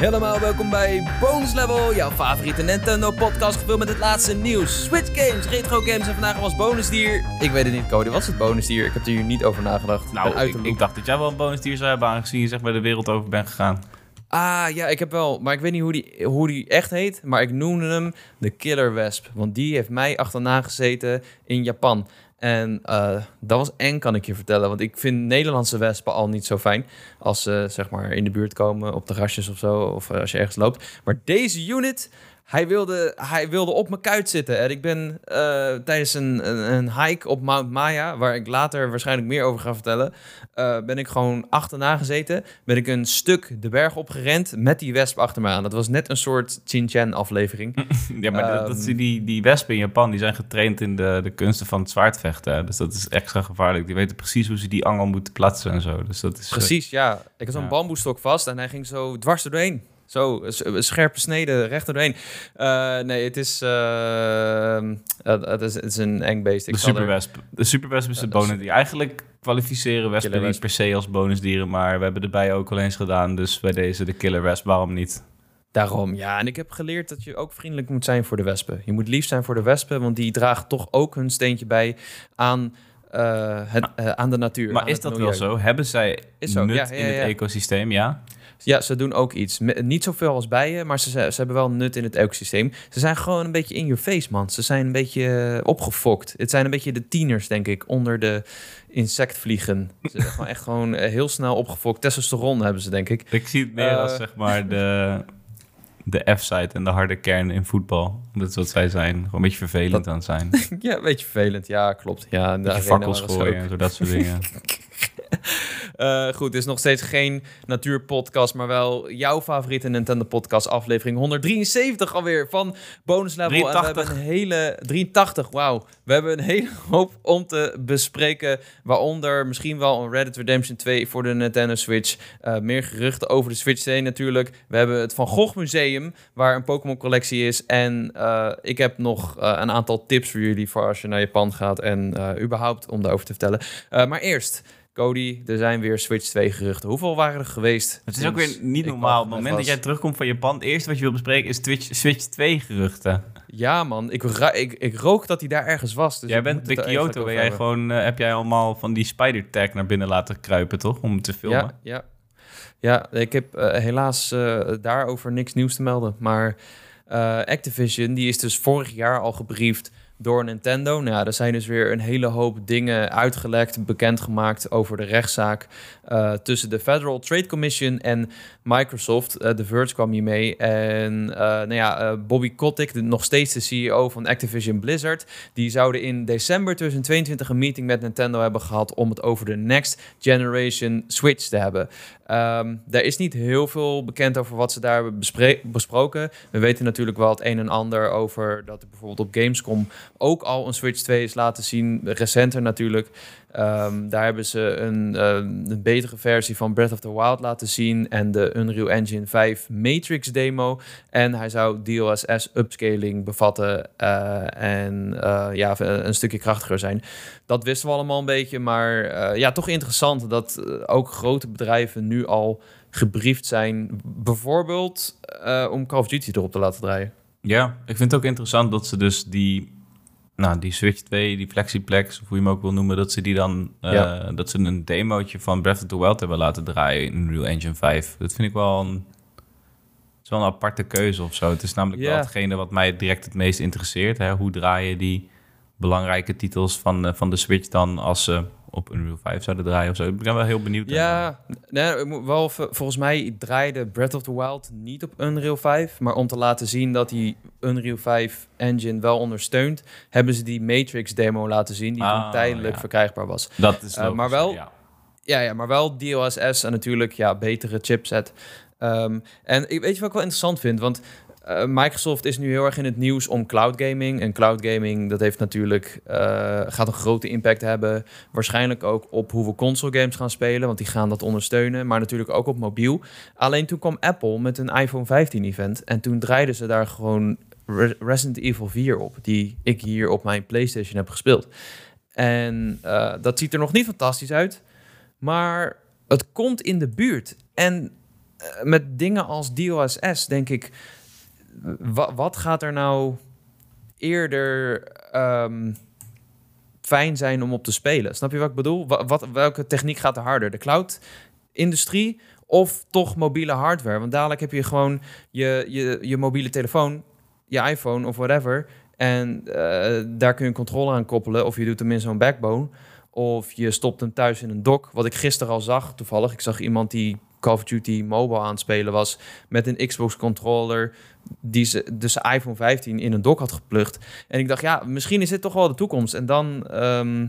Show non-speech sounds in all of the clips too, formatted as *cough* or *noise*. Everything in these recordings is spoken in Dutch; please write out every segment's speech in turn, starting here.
Helemaal welkom bij Bonus Level, jouw favoriete Nintendo podcast gevuld met het laatste nieuws. Switch games, retro games en vandaag was bonusdier. Ik weet het niet, Cody, wat is het bonusdier? Ik heb er hier niet over nagedacht. Nou, ik, dacht dat jij wel een bonusdier zou hebben aangezien je zeg maar de wereld over bent gegaan. Ah, ja, ik heb wel, maar ik weet niet hoe die, hoe die echt heet, maar ik noemde hem de Killer Wesp. Want die heeft mij achterna gezeten in Japan. En eh, dat was eng, kan ik je vertellen. Want ik vind Nederlandse wespen al niet zo fijn. Als ze zeg maar in de buurt komen, op terrasjes of zo. Of eh, als je ergens loopt. Maar deze unit, hij wilde, hij wilde op mijn kuit zitten. En ik ben eh, tijdens een, een, een hike op Mount Maya, waar ik later waarschijnlijk meer over ga vertellen, eh, ben ik gewoon achterna gezeten. Ben ik een stuk de berg opgerend met die wesp achter me aan. Dat was net een soort Chin-Chan aflevering. *laughs* Ja, maar dat, dat, Ehm. die, die wespen in Japan die zijn getraind in de, de kunsten van het zwaardvechten. hè. Dus dat is extra gevaarlijk. Die weten precies hoe ze die angel moeten plaatsen en zo. Dus dat is, eh, Precies, ja. Ik had zo'n Ja. bamboestok vast en hij ging zo dwars er doorheen. Zo, een scherpe snede recht doorheen. Eh, nee, het is, eh, het, is, het is een eng beest. Ik de zal er- superwesp. De superwesp is Ja, dat is- bonusdier. Eigenlijk kwalificeren wespen niet per se als bonusdieren, maar we hebben erbij ook al eens gedaan. Dus bij deze de killer wesp, waarom niet? Daarom, ja. En ik heb geleerd dat je ook vriendelijk moet zijn voor de wespen. Je moet lief zijn voor de wespen, want die dragen toch ook hun steentje bij aan, eh, het, eh, aan de natuur. Maar aan is dat milieu. wel zo? Hebben zij Is zo, nut ja, ja, in het ja. ecosysteem? Ja. Ja, ze doen ook iets. Me- Niet zoveel als bijen, maar ze, ze hebben wel nut in het ecosysteem. Ze zijn gewoon een beetje in your face, man. Ze zijn een beetje eh, opgefokt. Het zijn een beetje de tieners, denk ik, onder de insectvliegen. Ze zijn gewoon echt gewoon eh, heel snel opgefokt. Testosteron hebben ze, denk ik. Ik zie het meer Eh. als zeg maar de, de F-site en de harde kern in voetbal. Dat is wat zij zijn. Gewoon een beetje vervelend aan het zijn. Een *laughs* ja, een beetje vervelend. Ja, klopt. Ja, de beetje arena fakkels waren ze gooien en zo, dat soort dingen. *laughs* Eh, goed, het is nog steeds geen natuurpodcast, maar wel jouw favoriete Nintendo podcast aflevering 173 alweer van Bonus Level. En we 83. hebben een hele 83, wauw. We hebben een hele hoop om te bespreken, waaronder misschien wel een Reddit Redemption 2 voor de Nintendo Switch. Eh, meer geruchten over de Switch 2 natuurlijk. We hebben het Van Gogh Museum, waar een Pokémon collectie is. En eh, ik heb nog een aantal tips voor jullie voor als je naar Japan gaat en überhaupt om daarover te vertellen. Maar eerst... Cody, er zijn weer Switch 2 geruchten. Hoeveel waren er geweest? Het is ook weer niet normaal. Op het moment dat jij terugkomt van Japan, het eerste wat je wil bespreken is Twitch, Switch 2 geruchten. Ja, man. Ik, ik, ik rook dat hij daar ergens was. Dus jij bent eigenlijk Kyoto, ben jij gewoon, eh, heb jij allemaal van die spider tag naar binnen laten kruipen, toch? Om te filmen. Ja, ja. ja, ik heb eh, helaas eh, daarover niks nieuws te melden. Maar Activision, die is dus vorig jaar al gebriefd door Nintendo. Nou ja, er zijn dus weer een hele hoop dingen uitgelekt, bekendgemaakt over de rechtszaak eh, tussen de Federal Trade Commission en Microsoft. Eh The Verge kwam hier mee. En eh, nou ja, Bobby Kotick, de, nog steeds de CEO van Activision Blizzard, die zouden in december 2022 een meeting met Nintendo hebben gehad om het over de next generation Switch te hebben. Ehm er is niet heel veel bekend over wat ze daar hebben besproken. We weten natuurlijk wel het een en ander over dat er bijvoorbeeld op Gamescom ook al een Switch 2 is laten zien. Recenter natuurlijk. Ehm, daar hebben ze een, eh, een betere versie van Breath of the Wild laten zien en de Unreal Engine 5 Matrix demo. En hij zou DLSS upscaling bevatten eh, en eh, ja, een stukje krachtiger zijn. Dat wisten we allemaal een beetje, maar ja, toch interessant dat ook grote bedrijven nu al gebriefd zijn, bijvoorbeeld om Call of Duty erop te laten draaien. Ja, ik vind het ook interessant dat ze dus die, nou, die Switch 2, die Flexiplex, of hoe je hem ook wil noemen, dat ze die dan, eh, Ja. dat ze een demootje van Breath of the Wild hebben laten draaien in Unreal Engine 5. Dat vind ik wel een, is wel een aparte keuze of zo. Het is namelijk Ja. wel hetgene wat mij direct het meest interesseert. Hè? Hoe draai je die belangrijke titels van, eh, van de Switch dan als ze op Unreal 5 zouden draaien of zo? Ik ben wel heel benieuwd. Ja, nee, wel, volgens mij draaide Breath of the Wild niet op Unreal 5. Maar om te laten zien dat die Unreal 5 engine wel ondersteunt, hebben ze die Matrix demo laten zien, die Ah, toen tijdelijk ja. verkrijgbaar was. Dat is Eh, logisch, maar wel- ja. Ja, ja, maar wel DLSS en natuurlijk ja, betere chipset. Ehm, en ik weet je wat ik wel interessant vind? Want eh, Microsoft is nu heel erg in het nieuws om cloud gaming. En cloud gaming, dat heeft natuurlijk, eh, gaat een grote impact hebben. Waarschijnlijk ook op hoe we console games gaan spelen. Want die gaan dat ondersteunen. Maar natuurlijk ook op mobiel. Alleen toen kwam Apple met een iPhone 15 event. En toen draaiden ze daar gewoon Re- Resident Evil 4 op. Die ik hier op mijn PlayStation heb gespeeld. En eh, dat ziet er nog niet fantastisch uit. Maar het komt in de buurt. En met dingen als DLSS denk ik, wa- wat gaat er nou eerder ehm, fijn zijn om op te spelen? Snap je wat ik bedoel? Wa- Wat, welke techniek gaat er harder? De cloud-industrie of toch mobiele hardware? Want dadelijk heb je gewoon je, je, je mobiele telefoon, je iPhone of whatever. En eh, daar kun je een controle aan koppelen. Of je doet in zo'n backbone. Of je stopt hem thuis in een dock. Wat ik gisteren al zag, toevallig. Ik zag iemand die Call of Duty Mobile aan het spelen was... met een Xbox controller... die ze dus iPhone 15 in een dock had geplukt. En ik dacht, ja, misschien is dit toch wel de toekomst. En dan ehm,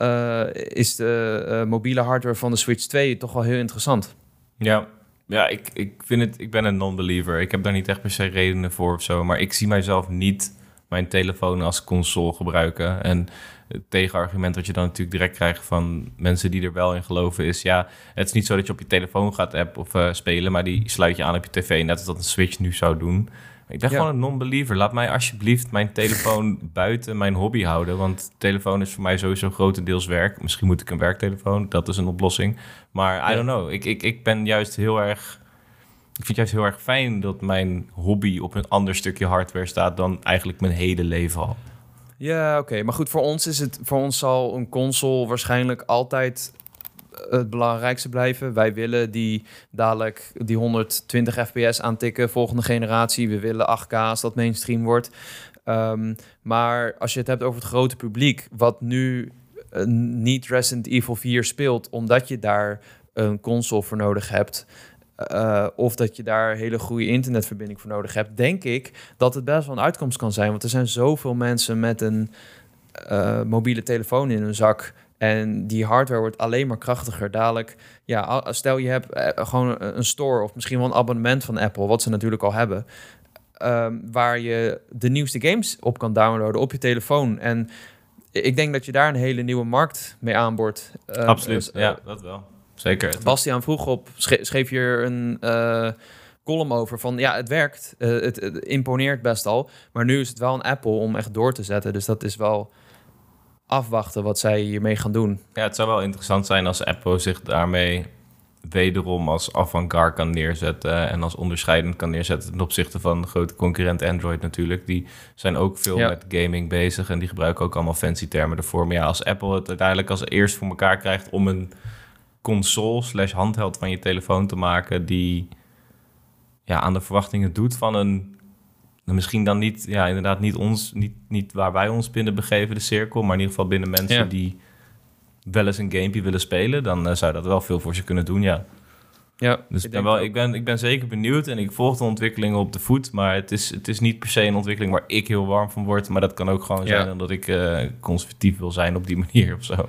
eh, is de eh, mobiele hardware van de Switch 2 toch wel heel interessant. Ja, ja ik, ik, vind het, ik ben een non-believer. Ik heb daar niet echt per se redenen voor of zo. Maar ik zie mijzelf niet mijn telefoon als console gebruiken. En het tegenargument wat je dan natuurlijk direct krijgt van mensen die er wel in geloven is... ja, het is niet zo dat je op je telefoon gaat app of eh, spelen... maar die sluit je aan op je tv, net als dat een Switch nu zou doen. Ik ben Ja. gewoon een non-believer. Laat mij alsjeblieft mijn telefoon *laughs* buiten mijn hobby houden. Want telefoon is voor mij sowieso grotendeels werk. Misschien moet ik een werktelefoon, dat is een oplossing. Maar I don't know. Ik, ik, ik ben juist heel erg... Ik vind het juist heel erg fijn dat mijn hobby op een ander stukje hardware staat... dan eigenlijk mijn hele leven al. Ja, oké. Maar goed, voor ons is het voor ons zal een console waarschijnlijk altijd het belangrijkste blijven. Wij willen die dadelijk die 120 fps aantikken, volgende generatie. We willen 8K als dat mainstream wordt. Ehm, maar als je het hebt over het grote publiek, wat nu eh, niet Resident Evil 4 speelt, omdat je daar een console voor nodig hebt. Eh, of dat je daar hele goede internetverbinding voor nodig hebt, denk ik dat het best wel een uitkomst kan zijn. Want er zijn zoveel mensen met een eh, mobiele telefoon in hun zak. En die hardware wordt alleen maar krachtiger. Dadelijk, ja, stel je hebt eh, gewoon een store of misschien wel een abonnement van Apple, wat ze natuurlijk al hebben. ehm, waar je de nieuwste games op kan downloaden op je telefoon. En ik denk dat je daar een hele nieuwe markt mee aanboort. Eh, Absoluut, ja, dat wel. Zeker. Bastiaan vroeg op, schre- schreef je er een eh, column over van ja, het werkt. Eh, het, het imponeert best al. Maar nu is het wel een Apple om echt door te zetten. Dus dat is wel afwachten wat zij hiermee gaan doen. Ja, het zou wel interessant zijn als Apple zich daarmee wederom als avant-garde kan neerzetten en als onderscheidend kan neerzetten ten opzichte van de grote concurrent Android natuurlijk. Die zijn ook veel Ja. met gaming bezig en die gebruiken ook allemaal fancy termen ervoor. Maar ja, als Apple het uiteindelijk als eerst voor elkaar krijgt om een console slash handheld van je telefoon te maken die ja, aan de verwachtingen doet van een misschien dan niet, ja, inderdaad niet ons, niet, niet waar wij ons binnen begeven, de cirkel, maar in ieder geval binnen mensen Ja. die wel eens een gamepje willen spelen, dan eh, zou dat wel veel voor ze kunnen doen, ja. Ja, Dus ik ben, wel, ik, ben, ik ben zeker benieuwd en ik volg de ontwikkelingen op de voet, maar het is, het is niet per se een ontwikkeling waar ik heel warm van word, maar dat kan ook gewoon Ja. zijn omdat ik eh, conservatief wil zijn op die *laughs* manier of zo.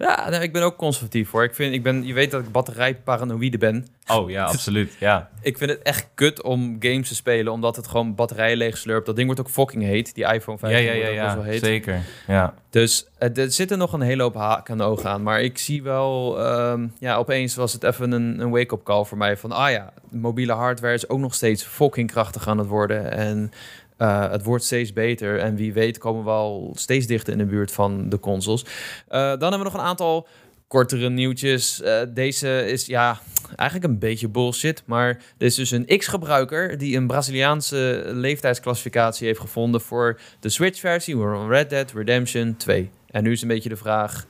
Ja, nee, ik ben ook conservatief hoor. Ik vind, ik ben, je weet dat ik batterijparanoïde ben. Oh ja, *laughs* absoluut, ja. Ik vind het echt kut om games te spelen, omdat het gewoon batterijen leeg slurpt. Dat ding wordt ook fucking heet. Die iPhone Ja, 15 ja, ja, best wel ja, heet. zeker. Ja. Dus eh, er zitten nog een hele hoop haken aan de ogen aan. Maar ik zie wel, ehm, ja, opeens was het even een, een wake-up call voor mij. Van, ah ja, mobiele hardware is ook nog steeds fucking krachtig aan het worden. En eh, het wordt steeds beter. En wie weet komen we al steeds dichter in de buurt van de consoles. Eh, dan hebben we nog een aantal kortere nieuwtjes. Eh, deze is ja, eigenlijk een beetje bullshit. Maar er is dus een X-gebruiker die een Braziliaanse leeftijdsclassificatie heeft gevonden voor de Switch-versie van Red Dead Redemption 2. En nu is een beetje de vraag: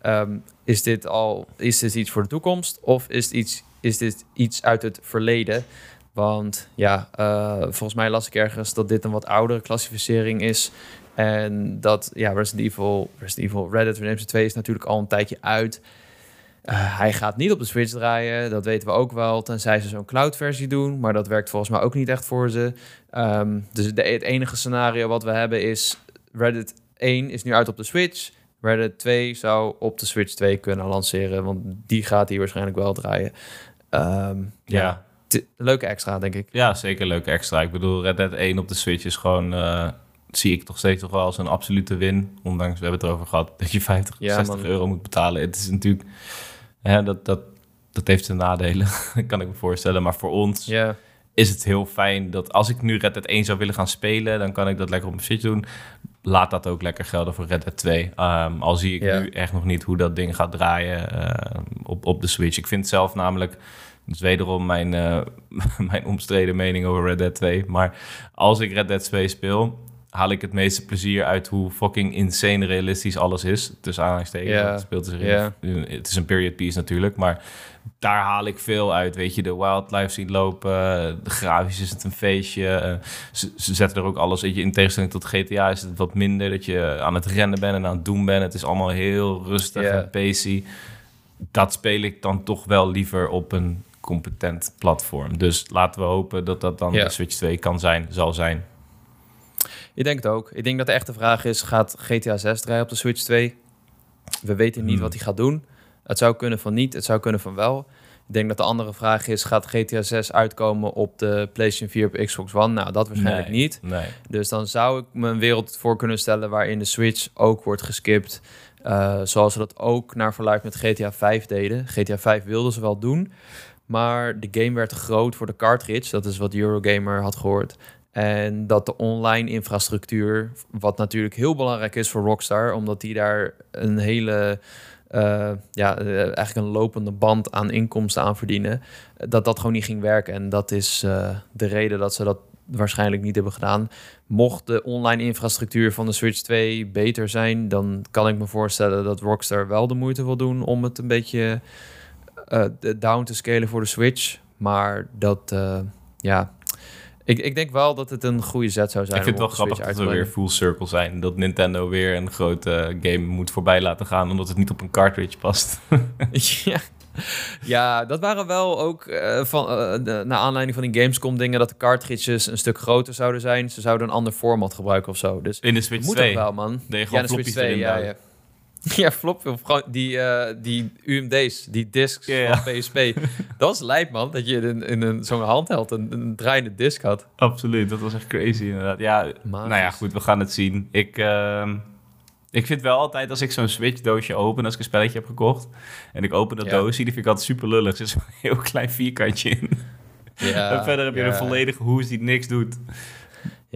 ehm, is, dit al, is dit iets voor de toekomst of is, het iets, is dit iets uit het verleden? Want ja, eh, volgens mij las ik ergens dat dit een wat oudere klassificering is. En dat ja, Resident Evil, Resident Evil Red Dead Redemption 2 is natuurlijk al een tijdje uit. Eh, hij gaat niet op de Switch draaien, dat weten we ook wel. Tenzij ze zo'n cloud-versie doen, maar dat werkt volgens mij ook niet echt voor ze. Ehm, dus de, het enige scenario wat we hebben is... Reddit 1 is nu uit op de Switch. Reddit 2 zou op de Switch 2 kunnen lanceren, want die gaat hier waarschijnlijk wel draaien. Ehm, ja. Leuke extra, denk ik. Ja, zeker leuk extra. Ik bedoel, Red Dead 1 op de Switch is gewoon... eh, zie ik toch steeds toch wel als een absolute win. Ondanks, we hebben het erover gehad, dat je 50, Ja, 60 man. euro moet betalen. Het is natuurlijk... Hè, dat, dat, dat heeft zijn nadelen, *laughs* kan ik me voorstellen. Maar voor ons is het heel fijn dat als ik nu Red Dead 1 zou willen gaan spelen... dan kan ik dat lekker op mijn Switch doen. Laat dat ook lekker gelden voor Red Dead 2. Ehm, al zie ik Ja. nu echt nog niet hoe dat ding gaat draaien eh, op, op de Switch. Ik vind zelf namelijk Dat is wederom mijn, uh, *laughs* mijn omstreden mening over Red Dead 2. Maar als ik Red Dead 2 speel, haal ik het meeste plezier uit hoe fucking insane realistisch alles is. Tussen aanhalingstekens. Het speelt zich in. Het is een period piece natuurlijk, maar daar haal ik veel uit. Weet je, de wildlife zien lopen, de grafisch is het een feestje. Uh, ze, ze, zetten er ook alles, je, in tegenstelling tot GTA is het wat minder dat je aan het rennen bent en aan het doen bent. Het is allemaal heel rustig Ja. en pacey. Dat speel ik dan toch wel liever op een competent platform. Dus laten we hopen dat dat dan Ja. de Switch 2 kan zijn, zal zijn. Ik denk het ook. Ik denk dat de echte vraag is, gaat GTA 6 draaien op de Switch 2? We weten niet Hmm. wat hij gaat doen. Het zou kunnen van niet, het zou kunnen van wel. Ik denk dat de andere vraag is, gaat GTA 6 uitkomen op de PlayStation 4 op Xbox One? Nou, dat waarschijnlijk Nee. niet. Nee. Dus dan zou ik me een wereld voor kunnen stellen waarin de Switch ook wordt geskipt. Eh, zoals ze dat ook naar verluid met GTA 5 deden. GTA 5 wilden ze wel doen. Maar de game werd te groot voor de cartridge. Dat is wat Eurogamer had gehoord. En dat de online infrastructuur, wat natuurlijk heel belangrijk is voor Rockstar, omdat die daar een hele, eh, ja, eh, eigenlijk een lopende band aan inkomsten aan verdienen, dat dat gewoon niet ging werken. En dat is eh, de reden dat ze dat waarschijnlijk niet hebben gedaan. Mocht de online infrastructuur van de Switch 2 beter zijn, dan kan ik me voorstellen dat Rockstar wel de moeite wil doen om het een beetje eh, down te scalen voor de Switch. Maar dat, eh, ja, ik, ik denk wel dat het een goede zet zou zijn. Ik vind het wel grappig dat we weer full circle zijn. Dat Nintendo weer een grote game moet voorbij laten gaan... omdat het niet op een cartridge past. *laughs* *laughs* ja. ja, dat waren wel ook eh, van, eh, de, naar aanleiding van die Gamescom dingen dat de cartridges een stuk groter zouden zijn. Ze zouden een ander format gebruiken of zo. Dus In de Switch moet 2. ook wel, man. Je Ja, de Switch 2, erin ja, duwen. ja. *laughs* Ja, flop, of gewoon die, eh, die UMD's, die discs van PSP. *laughs* dat was lijp, man. Dat je in, in een, zo'n handheld een, een draaiende disc had. Absoluut, dat was echt crazy inderdaad. Ja, Magisch. nou ja, goed, we gaan het zien. Ik, ehm, ik vind wel altijd, als ik zo'n Switch-doosje open... als ik een spelletje heb gekocht... en ik open dat Ja. doosje, die vind ik altijd super lullig. *laughs* Er zit zo'n heel klein vierkantje in. Ja, en verder heb je ja. een volledige hoes die niks doet.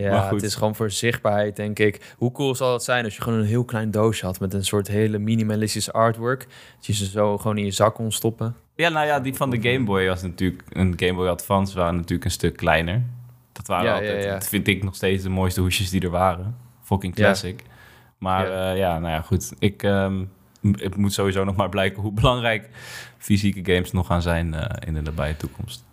Ja, Maar goed. het is gewoon voor zichtbaarheid, denk ik. Hoe cool zal het zijn als je gewoon een heel klein doosje had... met een soort hele minimalistische artwork. Dat je ze zo gewoon in je zak kon stoppen. Ja, nou ja, die van de Game Boy was natuurlijk... een Game Boy Advance waren natuurlijk een stuk kleiner. Dat waren Ja, altijd, ja, ja. dat vind ik nog steeds de mooiste hoesjes die er waren. Fucking Ja. classic. Maar Ja. ja. ja, nou ja, goed. Ik, ehm, het moet sowieso nog maar blijken hoe *laughs* belangrijk fysieke games nog gaan zijn eh, in de nabije toekomst.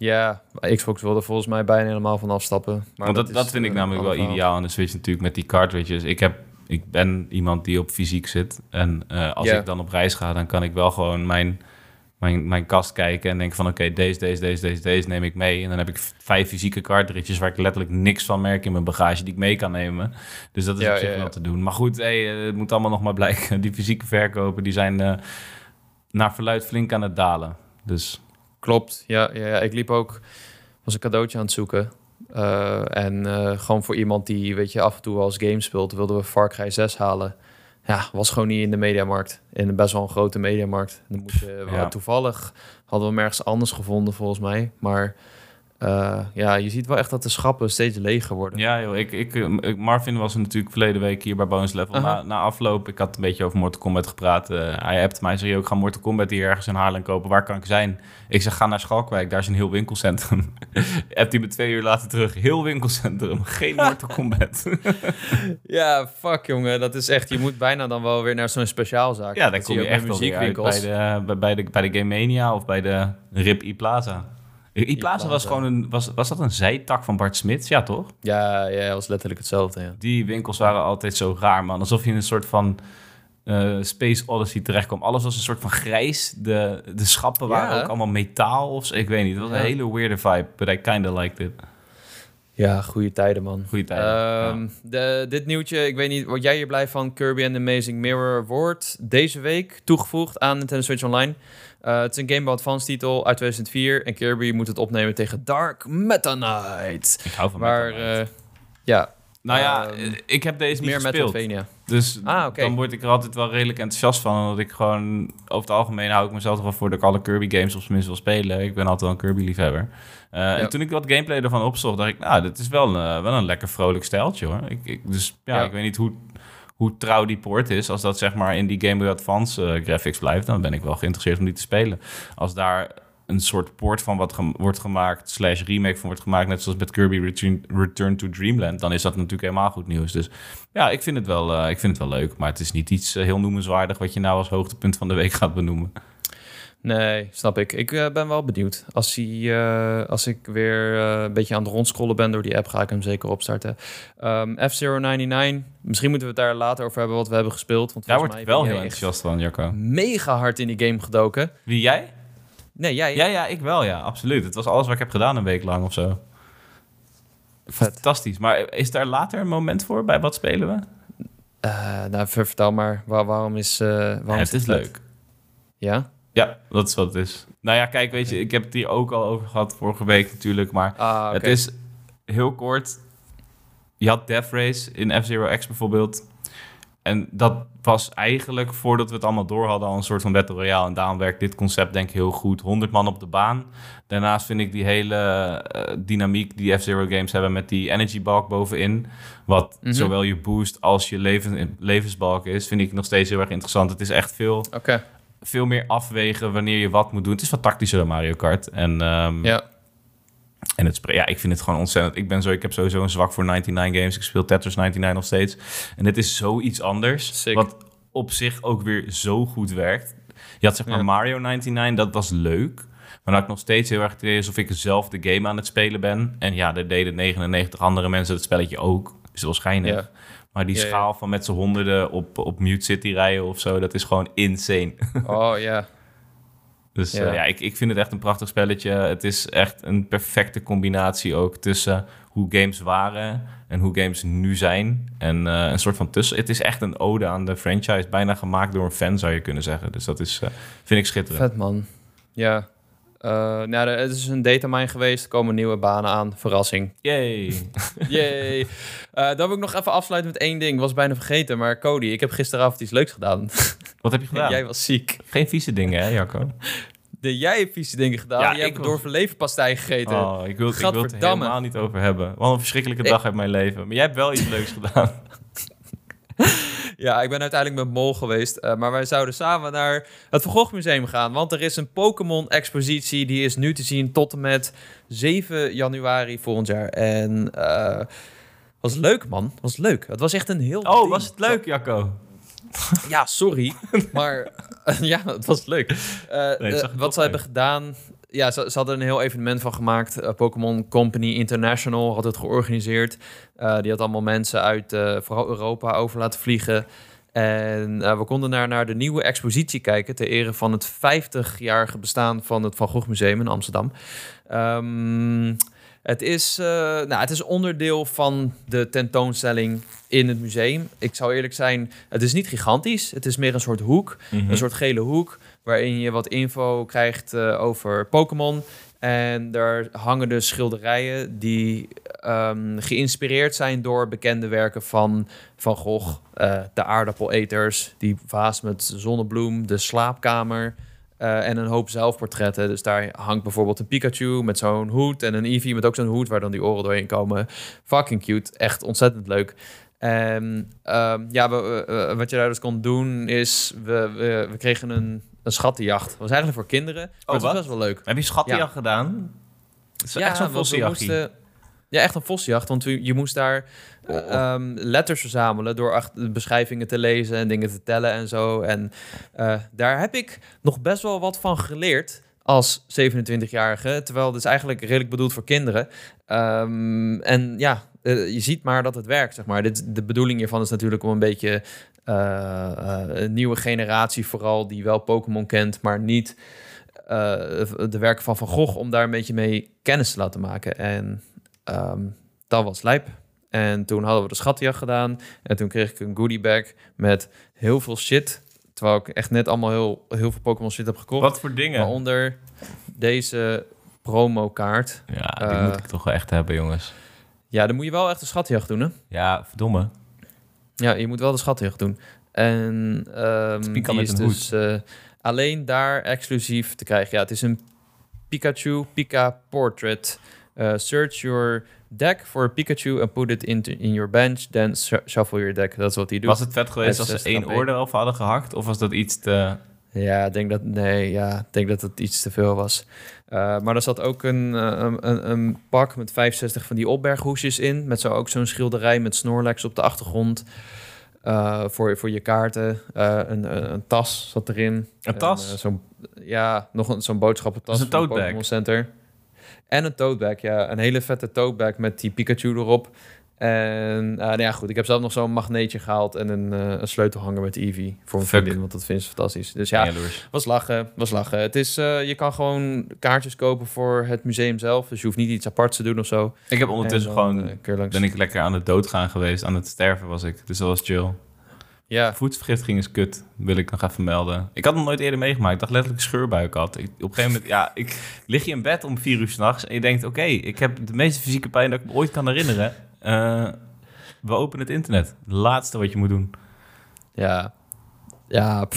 Ja, Xbox wilde volgens mij bijna helemaal van afstappen. Maar Want dat, dat, vind ik een namelijk wel verhaal. ideaal aan de Switch natuurlijk met die cartridges. Ik, heb, ik ben iemand die op fysiek zit. En eh, als ik dan op reis ga, dan kan ik wel gewoon mijn, mijn, mijn kast kijken en denken van... oké, deze, deze, deze, deze, deze neem ik mee. En dan heb ik vijf fysieke cartridges waar ik letterlijk niks van merk in mijn bagage... die ik mee kan nemen. Dus dat is Ja, op zich ja, ja. wel te doen. Maar goed, hey, eh, het moet allemaal nog maar blijken. *laughs* Die fysieke verkopen, die zijn eh, naar verluid flink aan het dalen. Dus Klopt, ja, ja, ja. Ik liep ook, was een cadeautje aan het zoeken. Eh, en eh, gewoon voor iemand die, weet je, af en toe als game speelt, wilden we Far Cry 6 halen. Ja, was gewoon niet in de mediamarkt. In een best wel een grote mediamarkt. Dan moet je, we- Ja. Toevallig hadden we hem ergens anders gevonden, volgens mij. Maar eh, ja, je ziet wel echt dat de schappen steeds leger worden. Ja, joh, ik, ik, eh, ik- Marvin was natuurlijk verleden week hier bij Bonus Level. Na, na afloop, ik had een beetje over Mortal Kombat gepraat. Eh, hij appte mij, zei, "Yo, ik ga Mortal Kombat hier ergens in Haarlem kopen. Waar kan ik zijn? Ik zeg, ga naar Schalkwijk, daar is een heel winkelcentrum. *laughs* Appt hij me twee uur later terug, heel winkelcentrum, *laughs* geen Mortal Kombat. *laughs* Ja, fuck jongen, dat is echt, je moet bijna dan wel weer naar zo'n speciaalzaak. ja, dan kom je ook echt wel bij de, bij, de, bij de Game Mania of bij de RIP E-Plaza. E-Plaza was gewoon een, was, was dat een zijtak van Bart Smits? Ja, toch? Ja, ja, dat was letterlijk hetzelfde, ja. Die winkels waren altijd zo raar, man. Alsof je in een soort van eh, Space Odyssey terechtkwam. Alles was een soort van grijs. De, de schappen waren Ja. ook allemaal metaal of. Ik weet niet. Het was een hele weirde vibe, but I kinda liked it. Ja, goede tijden, man. Goeie tijden. Ehm, de, dit nieuwtje, ik weet niet, word jij hier blij van? Kirby and the Amazing Mirror wordt deze week toegevoegd aan Nintendo Switch Online. Eh, het is een Game Boy Advance titel uit 2004 en Kirby moet het opnemen tegen Dark Meta Knight. ik hou van Maar Meta Knight. eh, ja, Nou ja, ehm, eh, ik heb deze niet meer gespeeld. Metroidvania. Dus Ah, dan word ik er altijd wel redelijk enthousiast van. Omdat ik gewoon, over het algemeen hou ik mezelf toch wel voor dat ik alle Kirby games op zijn minst wil spelen. Ik ben altijd wel een Kirby liefhebber. En toen ik wat gameplay ervan opzocht, dacht ik, nou, dit is wel, een, wel een lekker vrolijk stijltje hoor. Ik, ik, dus ja, Ja. ik weet niet hoe, hoe trouw die poort is. Als dat zeg maar in die Game Boy Advance eh, graphics blijft, dan ben ik wel geïnteresseerd om die te spelen. Als daar een soort port van wat wordt gemaakt, slash remake van wordt gemaakt, net zoals met Kirby Return, Return to Dreamland, dan is dat natuurlijk helemaal goed nieuws. Dus ja, ik vind het wel, eh, ik vind het wel leuk, maar het is niet iets eh, heel noemenswaardig wat je nou als hoogtepunt van de week gaat benoemen. Nee, snap ik. Ik eh, ben wel benieuwd. Als, hij, eh, als ik weer eh, een beetje aan het rondscrollen ben door die app, ga ik hem zeker opstarten. Ehm F-Zero99, misschien moeten we het daar later over hebben wat we hebben gespeeld. Want Daar volgens word ik mij wel heel enthousiast van, Jacco. mega hard in die game gedoken. Wie, jij? Nee, jij? Ja, ja, ik wel, ja, absoluut. Het was alles wat ik heb gedaan een week lang of zo. Vet. Fantastisch. Maar is daar later een moment voor? Bij wat spelen we? Nou, ver- vertel maar. Waar- waarom is... waarom Ja, het is vet? leuk. Ja? Ja, dat is wat het is. Nou ja, kijk, weet je, ik heb het hier ook al over gehad vorige week natuurlijk, maar Ah, het is heel kort. Je had Death Race in F-Zero X bijvoorbeeld. En dat was eigenlijk, voordat we het allemaal door hadden, al een soort van Battle Royale. En daarom werkt dit concept denk ik heel goed. 100 man op de baan. Daarnaast vind ik die hele eh, dynamiek die F-Zero games hebben met die energy balk bovenin. Wat Mhm. zowel je boost als je leven, levensbalk is, vind ik nog steeds heel erg interessant. Het is echt veel Oké, veel meer afwegen wanneer je wat moet doen. Het is wat tactischer dan Mario Kart. En, ehm, ja. en het, ja, ik vind het gewoon ontzettend. Ik, ben zo, ik heb sowieso een zwak voor 99 games. Ik speel Tetris 99 nog steeds. En dit is zoiets anders. Sick. Wat op zich ook weer zo goed werkt. Je had zeg maar Ja. Mario 99, dat was leuk. Maar had ik nog steeds heel erg het idee alsof ik zelf de game aan het spelen ben. En ja, daar deden 99 andere mensen het spelletje ook. Dus dat was schijnig. Ja. Maar die Ja, ja. schaal van met z'n honderden op, op Mute City rijden of zo, dat is gewoon insane. *laughs* Oh, ja. Dus Ja. ja, ja ik, ik vind het echt een prachtig spelletje. Het is echt een perfecte combinatie ook tussen hoe games waren en hoe games nu zijn. En eh, een soort van tussen. Het is echt een ode aan de franchise, bijna gemaakt door een fan zou je kunnen zeggen. Dus dat is, eh, vind ik schitterend. Vet, man. Ja. Eh, nou, het is een datamine geweest. Er komen nieuwe banen aan. Verrassing. Yay. *laughs* Yay. Eh, dan wil ik nog even afsluiten met één ding. Was bijna vergeten, maar Cody, ik heb gisteravond iets leuks gedaan. *laughs* Wat heb je *laughs* gedaan? Jij was ziek. Geen vieze dingen, hè, Jacco? De, jij hebt vieze dingen gedaan. Ja, jij hebt was- door verlevenpastei gegeten. Oh, ik wil, ik wil het er helemaal niet over hebben. Wat een verschrikkelijke Ik- dag uit mijn leven. Maar jij hebt wel iets leuks gedaan. Ja, ik ben uiteindelijk met Mol geweest. eh, maar wij zouden samen naar het Van Gogh Museum gaan. Want er is een Pokémon-expositie. Die is nu te zien tot en met 7 januari volgend jaar. En eh was leuk, man. Was leuk. Het was echt een heel... Oh, ding. was het leuk, Jacco? Ja, sorry. maar *laughs* ja, het was leuk. Eh, het wat ze hebben gedaan... Ja, ze, ze hadden een heel evenement van gemaakt. Eh, Pokémon Company International had het georganiseerd. Eh, die had allemaal mensen uit eh, vooral Europa over laten vliegen. En we konden naar, naar de nieuwe expositie kijken... ter ere van het 50-jarige bestaan van het Van Gogh Museum in Amsterdam. Ehm, het, is, nou, het is onderdeel van de tentoonstelling in het museum. Ik zou eerlijk zijn, het is niet gigantisch. Het is meer een soort hoek, Mhm. een soort gele hoek... waarin je wat info krijgt eh, over Pokémon... En daar hangen dus schilderijen die ehm, geïnspireerd zijn door bekende werken van Van Gogh. Eh, de aardappeleters, die vaas met zonnebloem, de slaapkamer eh, en een hoop zelfportretten. Dus daar hangt bijvoorbeeld een Pikachu met zo'n hoed en een Eevee met ook zo'n hoed waar dan die oren doorheen komen. Fucking cute, echt ontzettend leuk. En ehm, ja, wat je daar dus kon doen is, we, we, we kregen een, een schattenjacht. Was eigenlijk voor kinderen, maar het was best wel leuk. Heb je schattenjacht Ja. gedaan? Het is echt zo'n want we vossenjachtje. moesten- Ja, echt een vossenjacht. Want je moest daar Oh. eh, ehm, letters verzamelen door achter de beschrijvingen te lezen en dingen te tellen en zo. En eh, daar heb ik nog best wel wat van geleerd als 27-jarige. Terwijl het is eigenlijk redelijk bedoeld voor kinderen. Ehm, en ja, eh, je ziet maar dat het werkt, zeg maar. Dit, de bedoeling hiervan is natuurlijk om een beetje een nieuwe generatie vooral... die wel Pokémon kent, maar niet eh, de werken van Van Gogh... om daar een beetje mee kennis te laten maken. En ehm, dat was lijp. En toen hadden we de schatjacht gedaan. En toen kreeg ik een goodie bag met heel veel shit. Terwijl ik echt net allemaal heel, heel veel Pokémon shit heb gekocht. Wat voor dingen? Waaronder deze promokaart. Ja, die Eh, moet ik toch wel echt hebben, jongens. Ja, dan moet je wel echt de schatjacht doen, hè? Ja, verdomme. Ja, je moet wel de schatjacht doen. En ehm Pika die is dus eh, alleen daar exclusief te krijgen. Ja, het is een Pikachu Pika Portrait. Eh, search your deck for a Pikachu and put it into, in your bench. Then sh- shuffle your deck. Dat is wat hij doet. Was het vet geweest als ze één 60 oor eraf hadden gehakt? Of was dat iets te... Ja, ik denk dat, nee, ja, ik denk dat het iets te veel was. Uh, maar er zat ook een, uh, een, een, pak met 65 van die opberghoesjes in. Met zo ook zo'n schilderij met Snorlax op de achtergrond. Uh, voor, voor je kaarten. Een, een, tas zat erin. Een tas? zo'n, ja, nog een, zo'n boodschappentas. een tote. Center. En een tote bag, ja. Een hele vette tote bag met die Pikachu erop. En uh, nou ja, goed, ik heb zelf nog zo'n magneetje gehaald en een, uh, een sleutelhanger met Eevee voor mijn vriendin, want dat vindt ze fantastisch. Dus ja, was lachen, was lachen. Het is, uh, je kan gewoon kaartjes kopen voor het museum zelf, dus je hoeft niet iets aparts te doen of zo. Ik heb ondertussen gewoon, ben ik lekker aan het doodgaan geweest, aan het sterven was ik, dus dat was chill. Ja. Voedselvergiftiging is kut, wil ik nog even melden. Ik had het nooit eerder meegemaakt. Ik dacht letterlijk scheurbuik had. Ik, op een gegeven moment, ja, ik lig je in bed om vier uur s'nachts en je denkt, oké, okay, ik heb de meeste fysieke pijn dat ik me ooit kan herinneren. Uh, we openen het internet. Het laatste wat je moet doen. Ja. Ja,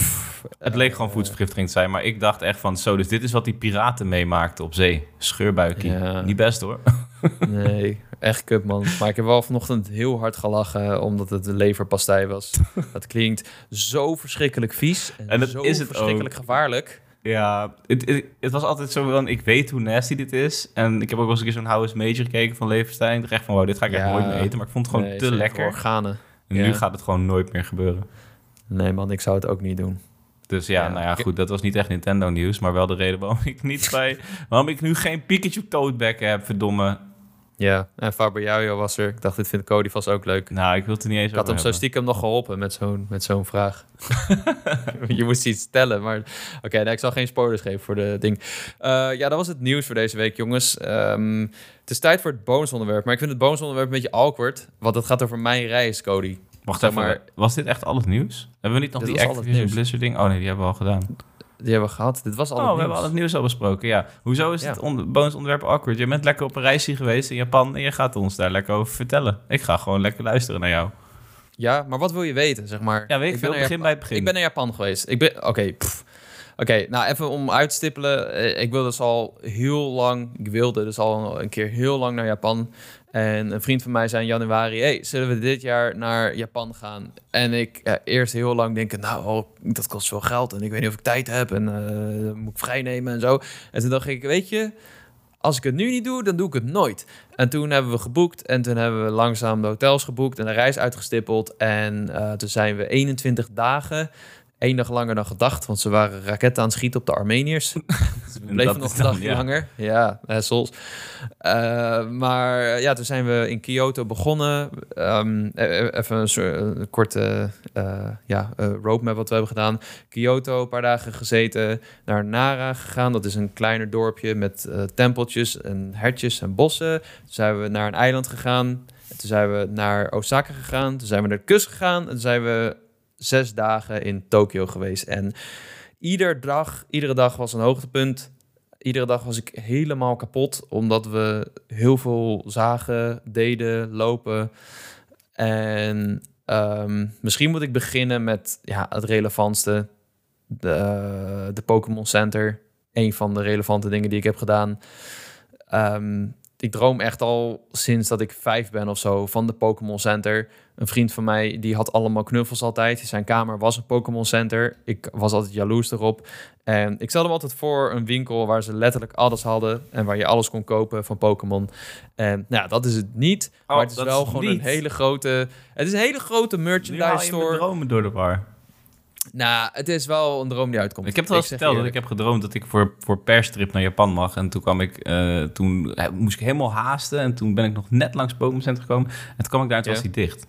Het leek gewoon voedselvergiftiging te zijn, maar ik dacht echt van... zo, dus dit is wat die piraten meemaakten op zee. Scheurbuikie. Ja. Niet best, hoor. *laughs* Nee, echt kut, man. Maar ik heb wel vanochtend heel hard gelachen... omdat het de leverpastei was. *laughs* dat klinkt zo verschrikkelijk vies. En, en dat zo is het verschrikkelijk ook. gevaarlijk. Ja, het, het, was altijd zo van, ik weet hoe nasty dit is. En ik heb ook wel eens een keer zo'n House Major gekeken van Leverstein. Echt van, wow, dit ga ik echt nooit meer eten. Maar ik vond het gewoon te lekker. Organen. En nu gaat het gewoon nooit meer gebeuren. Nee man, ik zou het ook niet doen. Dus ja, nou ja, goed, dat was niet echt Nintendo nieuws. Maar wel de reden waarom ik niet *laughs* bij... waarom ik nu geen Pikachu Toadback heb, verdomme. Ja, en Faber was er. Ik dacht, dit vindt Cody vast ook leuk. Nou, ik wil het er niet eens Ik had hem zo stiekem nog geholpen met zo'n, met zo'n vraag. *laughs* je moest iets stellen, maar... Oké, ik zal geen spoilers geven voor de ding. Uh, ja, dat was het nieuws voor deze week, jongens. Um, het is tijd voor het bonusonderwerp. Maar ik vind het bonusonderwerp een beetje awkward. Want het gaat over mijn reis, Cody. Wacht even, maar, was dit echt al het nieuws? Hebben we niet nog die Activision Blizzard ding? Oh nee, die hebben we al gedaan die hebben we gehad. Dit was al oh, het we hebben al het nieuws al besproken, ja. Hoezo is het on bonusonderwerp awkward? Je bent lekker op een reisje geweest in Japan... en je gaat ons daar lekker over vertellen. Ik ga gewoon lekker luisteren naar jou. Ja, maar wat wil je weten, zeg maar? Ja, weet ik, ik begin bij het begin. Ik ben naar Japan geweest. Ik ben... Oké, Oké, nou even om uit te stippelen. Eh, ik wilde dus al heel lang... Ik wilde dus al een keer heel lang naar Japan... En een vriend van mij zei in januari: Hey, zullen we dit jaar naar Japan gaan? En ik ja, eerst heel lang denken: Nou, oh, dat kost veel geld. En ik weet niet of ik tijd heb. En uh, moet ik vrij nemen en zo. En toen dacht ik: Weet je, als ik het nu niet doe, dan doe ik het nooit. En toen hebben we geboekt. En toen hebben we langzaam de hotels geboekt en de reis uitgestippeld. En uh, toen zijn we 21 dagen één dag langer dan gedacht, want ze waren raketten aan het schieten op de Armeniërs. *laughs* we bleven nog een dag langer. Ja, soms. Uh, maar ja, toen zijn we in Kyoto begonnen. Um, even een, soort, een korte uh, ja, roadmap wat we hebben gedaan. Kyoto, een paar dagen gezeten. Naar Nara gegaan. Dat is een kleiner dorpje met tempeltjes en hertjes en bossen. Toen zijn we naar een eiland gegaan. toen zijn we naar Osaka gegaan. Toen zijn we naar de kust gegaan. En toen zijn we zes dagen in Tokio geweest. En ieder dag, iedere dag was een hoogtepunt. Iedere dag was ik helemaal kapot, omdat we heel veel zagen, deden, lopen. En ehm, misschien moet ik beginnen met ja, het relevantste. De, de Pokémon Center. Een van de relevante dingen die ik heb gedaan. Ehm, ik droom echt al sinds dat ik vijf ben of zo van de Pokémon Center. Een vriend van mij die had allemaal knuffels altijd. Zijn kamer was een Pokémon Center. Ik was altijd jaloers erop. En ik stelde me altijd voor een winkel waar ze letterlijk alles hadden en waar je alles kon kopen van Pokémon. En nou ja, dat is het niet. Oh, maar het is wel gewoon een hele grote. Het is een hele grote merchandise store. dromen door de war. Nou, het is wel een droom die uitkomt. Ik heb het al verteld dat ik heb gedroomd dat ik voor, voor perstrip naar Japan mag. En toen kwam ik, uh, toen moest ik helemaal haasten. En toen ben ik nog net langs Pokémon Center gekomen. En toen kwam ik daar en toen was hij dicht.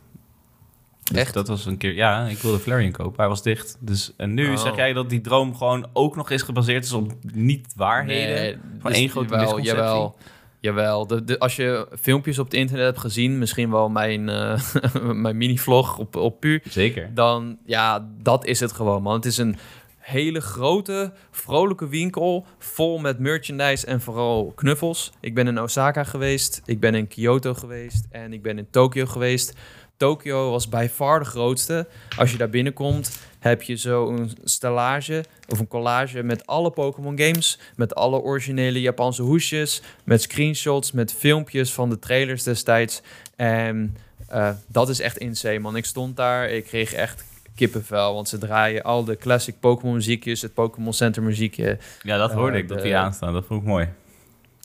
Dus Echt? Dat was een keer, ja, ik wilde Flareon kopen. Hij was dicht. Dus, en nu oh. zeg jij dat die droom gewoon ook nog is gebaseerd is op niet-waarheden? Nee, van dus één grote wel, Jawel, jawel. De, de, als je filmpjes op het internet hebt gezien, misschien wel mijn, uh, *laughs* mijn mini-vlog op, op Pu. Zeker. Dan, ja, dat is het gewoon, man. Het is een hele grote, vrolijke winkel vol met merchandise en vooral knuffels. Ik ben in Osaka geweest, ik ben in Kyoto geweest en ik ben in Tokio geweest. Tokio was bij far de grootste. Als je daar binnenkomt, heb je zo een stellage of een collage met alle Pokémon games, met alle originele Japanse hoesjes, met screenshots, met filmpjes van de trailers destijds. En uh, dat is echt insane, man. Ik stond daar, ik kreeg echt kippenvel. Want ze draaien al de classic Pokémon muziekjes, het Pokémon Center muziekje. Ja, dat hoorde Eh, ik, dat die aanstaan. Dat vond ik mooi.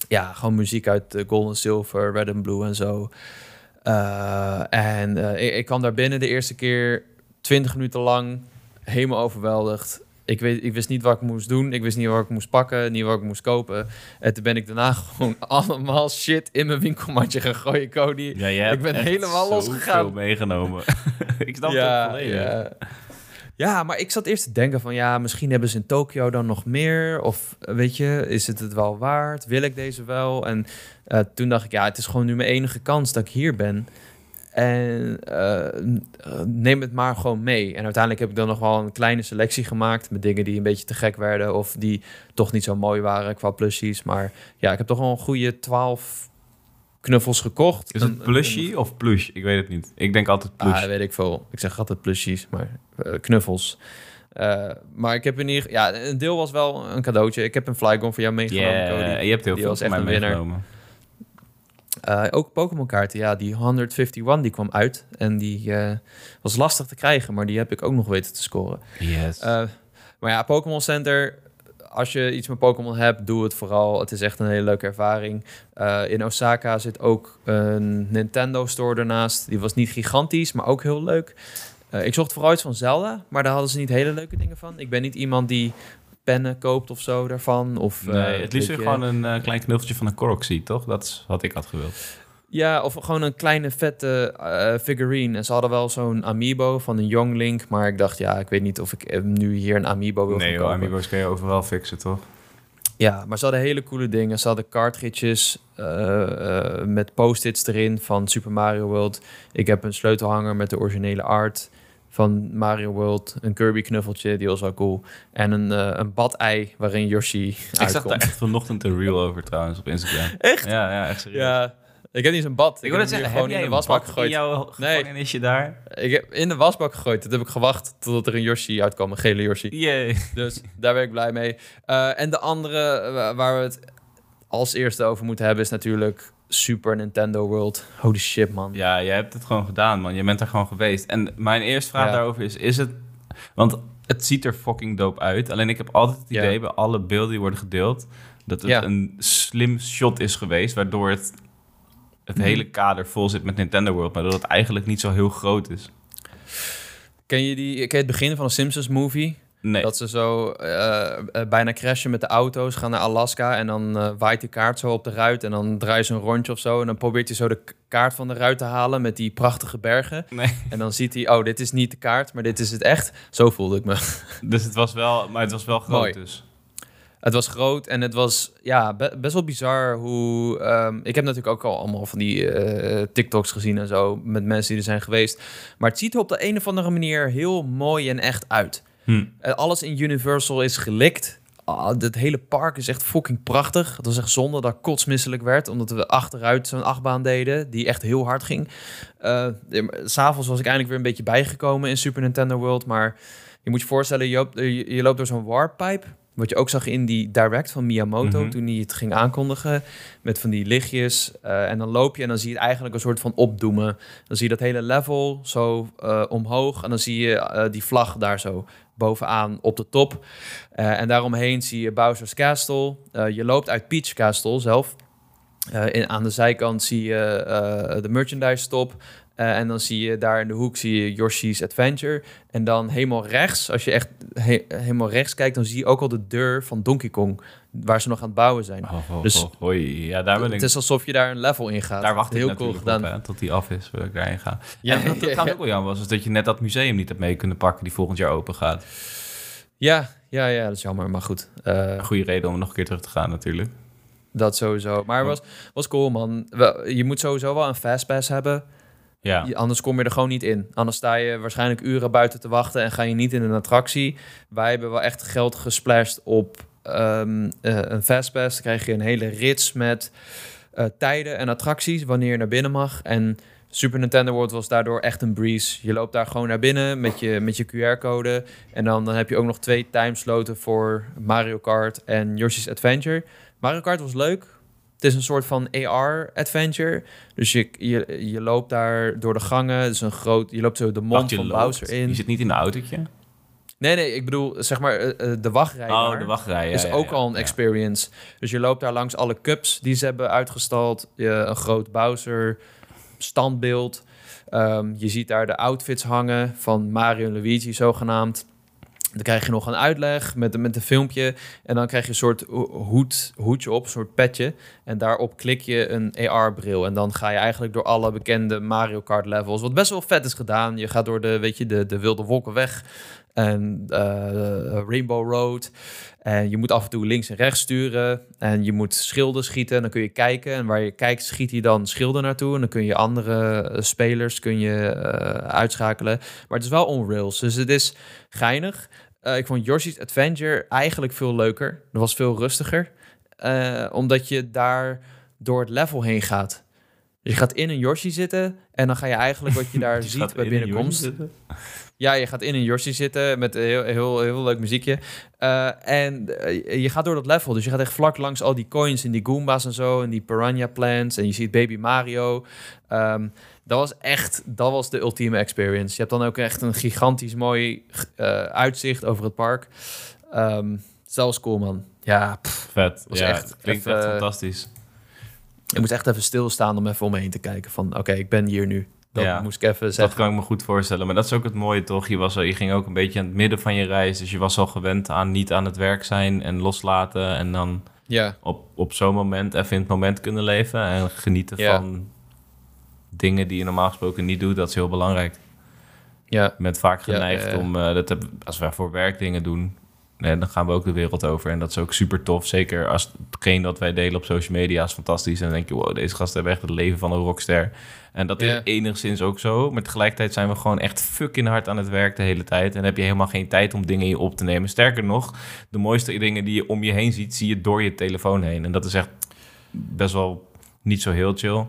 Ja, gewoon muziek uit eh, Gold en Silver, Red and Blue en zo. Eh, en eh, ik, ik kwam daar binnen de eerste keer 20 minuten lang helemaal overweldigd. Ik, weet, ik wist niet wat ik moest doen. Ik wist niet wat ik moest pakken, niet wat ik moest kopen. En toen ben ik daarna *laughs* gewoon allemaal shit in mijn winkelmandje gaan gooien, Cody. Ja, Ik ben helemaal losgegaan. zoveel meegenomen. *laughs* ik snap het ook volledig. ja. Ja, maar ik zat eerst te denken van... ja, misschien hebben ze in Tokio dan nog meer. Of eh, weet je, is het het wel waard? Wil ik deze wel? En eh, toen dacht ik, ja, het is gewoon nu mijn enige kans dat ik hier ben. En eh, neem het maar gewoon mee. En uiteindelijk heb ik dan nog wel een kleine selectie gemaakt... met dingen die een beetje te gek werden... of die toch niet zo mooi waren qua plushies. Maar ja, ik heb toch wel een goede 12 knuffels gekocht. Is het plushie of plush? Ik weet het niet. Ik denk altijd plush. Ah, weet ik veel. Ik zeg altijd plusjes, maar eh, knuffels. Eh, maar ik heb in ieder ja, een deel was wel een cadeautje. Ik heb een Flygon voor jou meegenomen, Ja, Cody. je hebt heel Die veel was echt mij een winnaar. meegenomen. Eh, ook Pokémon kaarten, ja, die 151 die kwam uit. En die was lastig te krijgen, maar die heb ik ook nog weten te scoren. Yes. Maar ja, Pokémon Center, als je iets met Pokémon hebt, doe het vooral. Het is echt een hele leuke ervaring. Eh, in Osaka zit ook een Nintendo store ernaast. Die was niet gigantisch, maar ook heel leuk. Eh, ik zocht vooral iets van Zelda, maar daar hadden ze niet hele leuke dingen van. Ik ben niet iemand die pennen koopt of zo daarvan. Of, nee, eh, het liefst weer gewoon een klein knuffeltje van een Corroxy, toch? Dat is wat ik had gewild. Ja, of gewoon een kleine vette eh, figurine. En ze hadden wel zo'n amiibo van een Young Link. Maar ik dacht, ja, ik weet niet of ik eh, nu hier een amiibo wil Nee, joh, amiibo's kun je overal fixen, toch? Ja, maar ze hadden hele coole dingen. Ze hadden cartridges eh, eh, met post-its erin van Super Mario World. Ik heb een sleutelhanger met de originele art van Mario World. Een Kirby knuffeltje, die was wel cool. En een, eh een badei waarin Yoshi Ik zag uitkomt. daar echt vanochtend een reel over trouwens op Instagram. Echt? Ja, ja, echt serieus. Ja, ik heb niet zo'n bad. Ik, Ik heb hem zeggen, heb gewoon jij in de een wasbak gegooid. jouw Nee. gevangenisje daar? Ik heb in de wasbak gegooid. Dat heb ik gewacht totdat er een Yoshi uitkwam, een gele Yoshi. Yay. Dus daar ben ik blij mee. Eh, en de andere eh, waar we het als eerste over moeten hebben is natuurlijk Super Nintendo World. Holy shit, man. Ja, jij hebt het gewoon gedaan, man. Je bent er gewoon geweest. En mijn eerste vraag Ja. daarover is, is het... Want het ziet er fucking dope uit. Alleen ik heb altijd het Ja. idee bij alle beelden die worden gedeeld... dat het Ja. een slim shot is geweest... waardoor het, het Mhm. hele kader vol zit met Nintendo World... maar dat het eigenlijk niet zo heel groot is. Ken je die? Ken je het begin van een Simpsons movie? Nee. Dat ze zo eh, eh, bijna crashen met de auto's, gaan naar Alaska en dan eh, waait die kaart zo op de ruit en dan draait ze een rondje of zo en dan probeert hij zo de kaart van de ruit te halen met die prachtige bergen nee. en dan ziet hij, oh, dit is niet de kaart, maar dit is het echt. Zo voelde ik me. *laughs* Dus het was wel... Maar het was wel groot Mooi. dus. Het was groot en het was ja, be- best wel bizar hoe... ehm, ik heb natuurlijk ook al allemaal van die eh, TikToks gezien en zo... met mensen die er zijn geweest. Maar het ziet er op de een of andere manier heel mooi en echt uit. Hm. Eh, alles in Universal is gelikt. Het hele park is echt fucking prachtig. Het was echt zonde dat ik kotsmisselijk werd... omdat we achteruit zo'n achtbaan deden... die echt heel hard ging. Maar S'avonds was ik eindelijk weer een beetje bijgekomen in Super Nintendo World... maar je moet je voorstellen, je loopt, je, je loopt door zo'n warpipe... Wat je ook zag in die direct van Miyamoto Mhm. toen hij het ging aankondigen. Met van die lichtjes. eh, en dan loop je en dan zie je het eigenlijk een soort van opdoemen. Dan zie je dat hele level zo eh, omhoog. En dan zie je eh, die vlag daar zo bovenaan op de top. En daaromheen zie je Bowser's Castle. Je loopt uit Peach Castle zelf. In, aan de zijkant zie je de merchandise stop. Eh, en dan zie je daar in de hoek zie je Yoshi's Adventure. En dan helemaal rechts, als je echt he- helemaal rechts kijkt, dan zie je ook al de deur van Donkey Kong, waar ze nog aan het bouwen zijn. Oh, oh, Dus- oh, hoi. Ja, daar ben ik... Het is alsof je daar een level in gaat. Daar wacht ik Heel cool gedaan. op, hè, tot die af is, voordat ik daarheen ga. Ja, en ja, trouwens ja. ook wel jammer was, is dat je net dat museum niet hebt mee kunnen pakken die volgend jaar open gaat. Ja, ja, ja, dat is jammer, maar goed. Eh, Een goede reden om nog een keer terug te gaan natuurlijk. dat sowieso. Maar het was, was cool, man. Je moet sowieso wel een fastpass hebben. Ja, Anders kom je er gewoon niet in. Anders sta je waarschijnlijk uren buiten te wachten en ga je niet in een attractie. Wij hebben wel echt geld gesplashed op ehm, eh, een fastpass. Dan krijg je een hele rits met eh, tijden en attracties wanneer je naar binnen mag. En Super Nintendo World was daardoor echt een breeze. Je loopt daar gewoon naar binnen met je, met je QR-code. En dan, dan heb je ook nog twee timesloten voor Mario Kart en Yoshi's Adventure. Mario Kart was leuk. Het is een soort van AR-adventure. Dus je, je, je loopt daar door de gangen. Het is een groot, je loopt zo de mond van loopt. Bowser in. Je zit niet in een autootje? Nee, nee, ik bedoel, zeg maar, eh, eh, de wachtrij Oh, de wachtrij. ja, is ja, ook ja, al een experience. Dus je loopt daar langs alle cups die ze hebben uitgestald. Je, een groot Bowser standbeeld. Ehm, je ziet daar de outfits hangen van Mario en Luigi zogenaamd. Dan krijg je nog een uitleg met, met een filmpje. En dan krijg je een soort ho- hoed, hoedje op, een soort petje. En daarop klik je een AR-bril. En dan ga je eigenlijk door alle bekende Mario Kart levels. Wat best wel vet is gedaan. Je gaat door de, weet je, de, de wilde wolkenweg. En eh, Rainbow Road. En je moet af en toe links en rechts sturen. En je moet schilden schieten. En dan kun je kijken. En waar je kijkt, schiet hij dan schilden naartoe. En dan kun je andere eh, spelers kun je, eh, uitschakelen. Maar het is wel on rails. Dus het is geinig. Eh, ik vond Yoshi's Adventure eigenlijk veel leuker. Dat was veel rustiger. Eh, omdat je daar door het level heen gaat. Dus je gaat in een Yoshi zitten. En dan ga je eigenlijk wat je *laughs* daar Je ziet bij binnenkomst. Ja, je gaat in een Yoshi zitten met een heel, heel, heel leuk muziekje. Eh, en je gaat door dat level. Dus je gaat echt vlak langs al die coins en die Goombas en zo. En die Piranha Plants. En je ziet Baby Mario. Ehm, dat was echt, dat was de ultieme experience. Je hebt dan ook echt een gigantisch mooi eh, uitzicht over het park. Ehm, dus dat cool, man. Ja, pff, Vet. Was ja, echt het klinkt even- echt fantastisch. ik moest echt even stilstaan om even om me heen te kijken. Van, oké, ik ben hier nu. Dat Ja, moest ik even Dat zeggen. kan ik me goed voorstellen. Maar dat is ook het mooie, toch? Je, was al, je ging ook een beetje aan het midden van je reis. Dus je was al gewend aan niet aan het werk zijn en loslaten. En dan Ja, op, op zo'n moment even in het moment kunnen leven. En genieten Ja. van dingen die je normaal gesproken niet doet. Dat is heel belangrijk. ja, ben vaak Ja, geneigd om, eh, dat heb, als wij voor werk dingen doen, nee, dan gaan we ook de wereld over. En dat is ook super tof. Zeker als hetgeen dat wij delen op social media is fantastisch. En dan denk je, wow, deze gasten hebben echt het leven van een rockster. En dat is enigszins ook zo. Maar tegelijkertijd zijn we gewoon echt fucking hard aan het werk de hele tijd. En heb je helemaal geen tijd om dingen in je op te nemen. Sterker nog, de mooiste dingen die je om je heen ziet, zie je door je telefoon heen. En dat is echt best wel niet zo heel chill.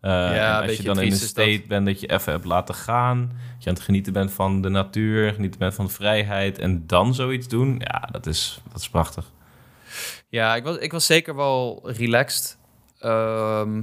Ja, een als je dan in een state bent dat je even hebt laten gaan, dat je aan het genieten bent van de natuur, genieten bent van de vrijheid en dan zoiets doen, ja, dat is, dat is prachtig. Ja, ik was, ik was zeker wel relaxed. Ehm,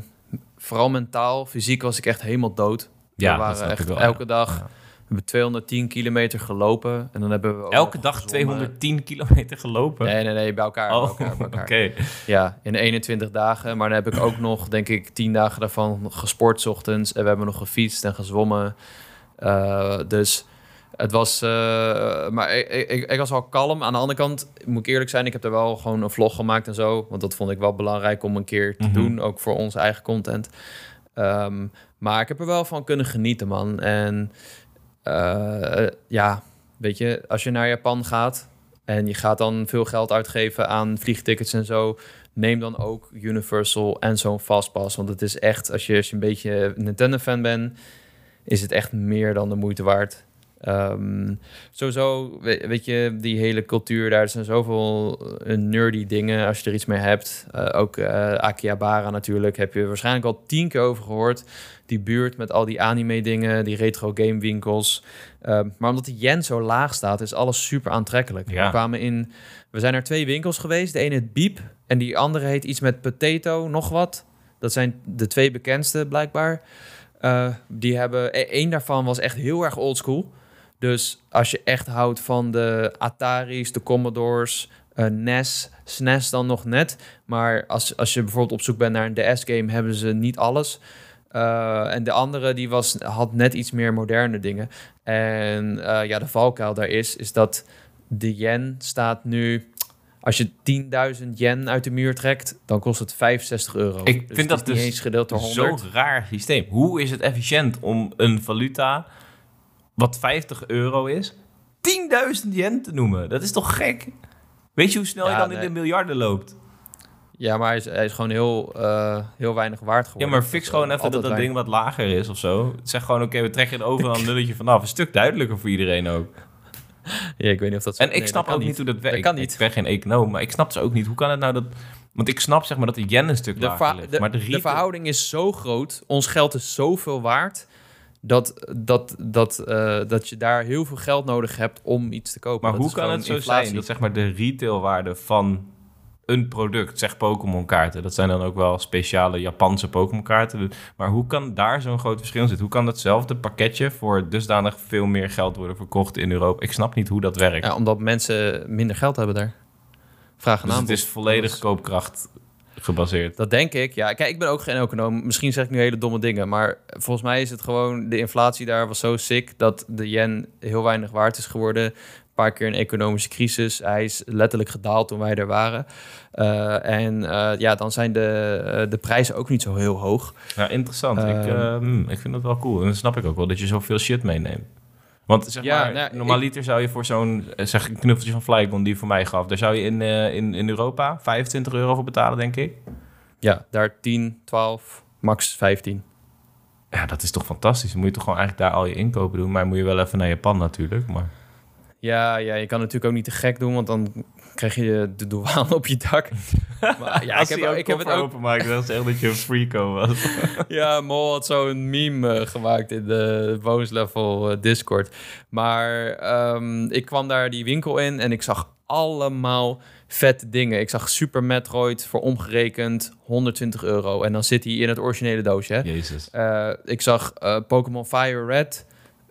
vooral mentaal. Fysiek was ik echt helemaal dood. Ja, we dat waren echt wel, elke dag. Ja. We hebben 210 kilometer gelopen. En dan hebben we Elke dag gezwommen. 210 kilometer gelopen. Nee, nee, nee, bij elkaar. bij oh, elkaar, elkaar. Ja, in 21 dagen. Maar dan heb ik ook nog, denk ik, 10 dagen daarvan gesport 's ochtends. En we hebben nog gefietst en gezwommen. Eh, dus het was... eh, maar ik, ik, ik was al kalm. Aan de andere kant, moet ik eerlijk zijn... ik heb er wel gewoon een vlog gemaakt en zo. Want dat vond ik wel belangrijk om een keer te Mhm. doen. Ook voor onze eigen content. Ehm, maar ik heb er wel van kunnen genieten, man. En eh, ja, weet je, als je naar Japan gaat... en je gaat dan veel geld uitgeven aan vliegtickets en zo... neem dan ook Universal en zo'n Fastpass. Want het is echt, als je, als je een beetje Nintendo-fan bent... is het echt meer dan de moeite waard. Ehm, sowieso, we- weet je, die hele cultuur daar... er zijn zoveel eh, nerdy dingen als je er iets mee hebt. Eh, ook eh, Akihabara natuurlijk, heb je waarschijnlijk al tien keer over gehoord. Die buurt met al die anime-dingen, die retro gamewinkels... Ehm, maar omdat de yen zo laag staat, is alles super aantrekkelijk. Ja. We kwamen in... We zijn naar twee winkels geweest. De ene heet Biep en die andere heet iets met potato, nog wat. Dat zijn de twee bekendste, blijkbaar. Die hebben... e- één daarvan was echt heel erg oldschool. Dus als je echt houdt van de Atari's, de Commodores, eh, NES, SNES dan nog net. Maar als, als je bijvoorbeeld op zoek bent naar een DS-game, hebben ze niet alles. Eh, en de andere die was, had net iets meer moderne dingen. En eh, ja, de valkuil daar is, is dat de yen staat nu... Als je 10.000 yen uit de muur trekt, dan kost het 65 euro. Ik Dus vind dat dus eens gedeeld door 100. Zo'n raar systeem. Hoe is het efficiënt om een valuta wat 50 euro is, 10.000 yen te noemen? Dat is toch gek? Weet je hoe snel je Ja, dan nee. in de miljarden loopt? Ja, maar hij is, hij is gewoon heel, eh, heel weinig waard Ja, geworden. maar fix gewoon even dat dat weinig. ding wat lager is of zo. Zeg gewoon, oké, we trekken er overal een nulletje vanaf. Een stuk duidelijker voor iedereen ook. *laughs* Ja, ik weet niet of dat zo... En ik snap ook niet hoe dat werkt. Dat kan Ik- niet. Ik ben geen econoom, maar ik snap dus ook niet. Hoe kan het nou dat... Want ik snap zeg maar dat de yen een stuk De, lager va- ligt. de, maar de, de verhouding is zo groot. Ons geld is zoveel waard... dat, dat, dat, eh, dat je daar heel veel geld nodig hebt om iets te kopen. Maar Dat hoe kan het zo inflatie. zijn dat zeg maar de retailwaarde van een product, zeg Pokémon kaarten. Dat zijn dan ook wel speciale Japanse Pokémon kaarten. Maar hoe kan daar zo'n groot verschil zitten? Hoe kan datzelfde pakketje voor dusdanig veel meer geld worden verkocht in Europa? Ik snap niet hoe dat werkt. Ja, omdat mensen minder geld hebben daar. Vraag en dus het is volledig koopkracht gebaseerd. Dat denk ik. Ja, kijk, ik ben ook geen econoom. Misschien zeg ik nu hele domme dingen. Maar volgens mij is het gewoon... De inflatie daar was zo sick... dat de yen heel weinig waard is geworden. Een paar keer een economische crisis. Hij is letterlijk gedaald toen wij er waren. Eh, en eh, ja, dan zijn de, eh, de prijzen ook niet zo heel hoog. Ja, interessant. ik, Ehm. eh, hmm, ik vind dat wel cool. En dan snap ik ook wel dat je zoveel shit meeneemt. Want zeg Ja, maar, nou, normaliter zou je voor zo'n, eh, zeg een knuffeltje van Flygon die je voor mij gaf, daar zou je in, eh, in, in Europa 25 euro voor betalen, denk ik. Ja, daar 10, 12, max 15. Ja, dat is toch fantastisch. Dan moet je toch gewoon eigenlijk daar al je inkopen doen. Maar moet je wel even naar Japan natuurlijk. Maar Ja, ja, je kan natuurlijk ook niet te gek doen, want dan krijg je de douane op je dak. *laughs* Maar ja, ik heb, ik heb het ook. openmaken, dat is echt dat je een freako was. *laughs* Ja, Mol had zo'n meme eh, gemaakt in de Bones Level eh, Discord. Maar ehm, ik kwam daar die winkel in en ik zag allemaal vette dingen. Ik zag Super Metroid voor omgerekend 120 euro. En dan zit hij in het originele doosje. Hè? Jezus. Eh, ik zag Pokémon Fire Red,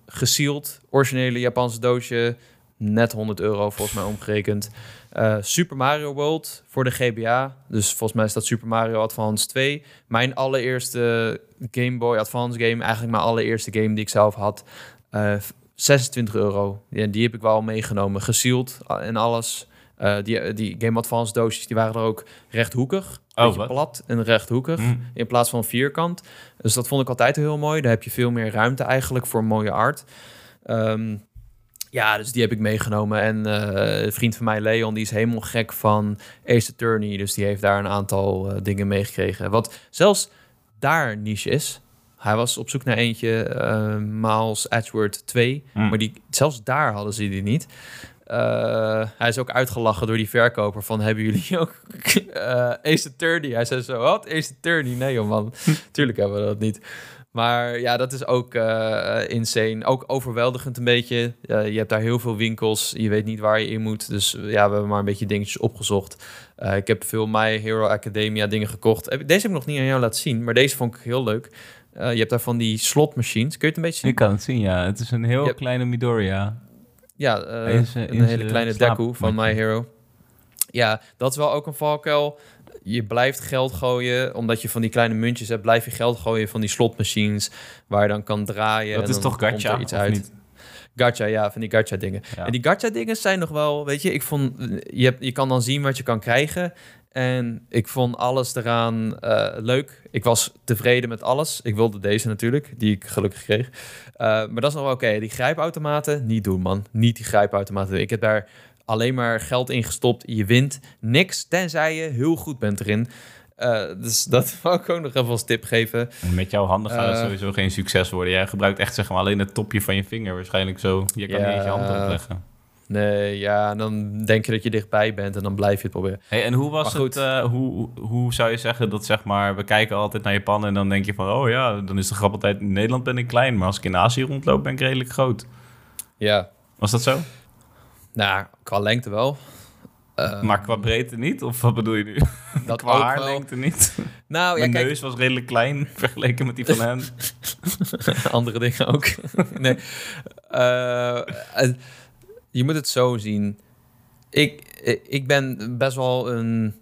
gesealed, originele Japanse doosje, net 100 euro volgens mij omgerekend. Eh, Super Mario World voor de GBA, dus volgens mij is dat Super Mario Advance 2. Mijn allereerste Game Boy Advance game, eigenlijk mijn allereerste game die ik zelf had. Eh, 26 euro. Ja, die heb ik wel meegenomen, gesealed en alles. Eh, die, die Game Advance doosjes die waren er ook rechthoekig. Oh, wat? plat en rechthoekig Mm. in plaats van vierkant. Dus dat vond ik altijd heel mooi. Daar heb je veel meer ruimte eigenlijk voor mooie art. Ehm, ja, dus die heb ik meegenomen. En eh, een vriend van mij, Leon, die is helemaal gek van Ace Attorney. Dus die heeft daar een aantal eh, dingen meegekregen. Wat zelfs daar niche is. Hij was op zoek naar eentje, eh Miles Edgeworth 2. Mm. Maar die, zelfs daar hadden ze die niet. Hij is ook uitgelachen door die verkoper van... hebben jullie *laughs* ook eh Ace Attorney? Hij zei zo, wat? Ace Attorney? Nee joh man, *laughs* tuurlijk hebben we dat niet. Maar ja, dat is ook eh, insane. Ook overweldigend een beetje. Eh, je hebt daar heel veel winkels. Je weet niet waar je in moet. Dus eh, ja, we hebben maar een beetje dingetjes opgezocht. Eh, ik heb veel My Hero Academia dingen gekocht. Deze heb ik nog niet aan jou laten zien. Maar deze vond ik heel leuk. Eh, je hebt daar van die slotmachines. Kun je het een beetje zien? Ik kan het zien, ja. Het is een heel kleine Midoriya. Ja, eh, is, eh, een hele kleine Deku van My Hero. Ja, dat is wel ook een valkuil. Je blijft geld gooien, omdat je van die kleine muntjes hebt, blijf je geld gooien van die slotmachines, waar je dan kan draaien. Dat en is toch gacha, iets uit. niet? Gacha, ja, van die gacha dingen. Ja. En die gacha dingen zijn nog wel, weet je, ik vond, je, hebt, je kan dan zien wat je kan krijgen. En ik vond alles eraan eh, leuk. Ik was tevreden met alles. Ik wilde deze natuurlijk, die ik gelukkig kreeg. Eh, maar dat is nog wel oké. Die grijpautomaten, niet doen man. Niet die grijpautomaten. Ik heb daar alleen maar geld in gestopt. Je wint niks, tenzij je heel goed bent erin. Eh, dus dat *laughs* wou ik ook nog even als tip geven. En Met jouw handen gaat het Eh. sowieso geen succes worden. Jij gebruikt echt zeg maar alleen het topje van je vinger waarschijnlijk zo. Je kan Ja. niet eens je hand erop leggen. Nee, ja, en dan denk je dat je dichtbij bent en dan blijf je het proberen. Hey, en hoe was Maar het, eh, hoe, hoe zou je zeggen dat zeg maar, we kijken altijd naar Japan en dan denk je van, oh ja, dan is de grap altijd, in Nederland ben ik klein, maar als ik in Azië rondloop ben ik redelijk groot. Ja, Was dat zo? Nou, qua lengte wel. Eh, maar qua breedte niet? Of wat bedoel je nu? *laughs* dat qua haarlengte niet? *laughs* Nou, ja, Mijn kijk, neus was redelijk klein *laughs* vergeleken met die van hen. andere dingen ook. nee. Eh, je moet het zo zien. Ik, ik ben best wel een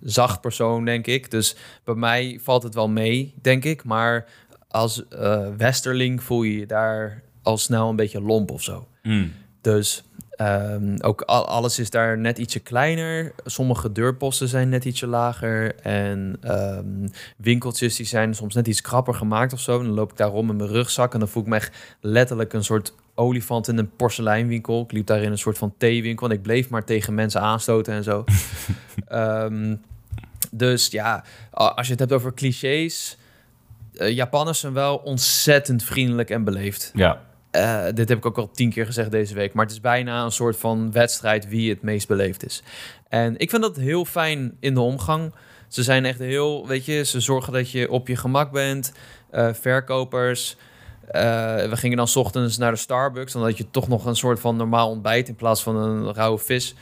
zacht persoon, denk ik. Dus bij mij valt het wel mee, denk ik. Maar als eh, westerling voel je je daar al snel een beetje lomp of zo. Hmm. Dus ehm, ook al, alles is daar net ietsje kleiner. Sommige deurposten zijn net ietsje lager. En ehm, winkeltjes die zijn soms net iets krapper gemaakt of zo. Dan loop ik daar rond met mijn rugzak en dan voel ik me echt letterlijk een soort olifant in een porseleinwinkel. Ik liep daar in een soort van theewinkel en ik bleef maar tegen mensen aanstoten en zo. *laughs* Ehm, dus ja, als je het hebt over clichés... eh, Japanners zijn wel ontzettend vriendelijk en beleefd. Ja, Eh, dit heb ik ook al tien keer gezegd deze week. Maar het is bijna een soort van wedstrijd wie het meest beleefd is. En ik vind dat heel fijn in de omgang. Ze zijn echt heel, weet je, ze zorgen dat je op je gemak bent. Eh, verkopers. Eh, we gingen dan ochtends naar de Starbucks. Had je toch nog een soort van normaal ontbijt in plaats van een rauwe vis.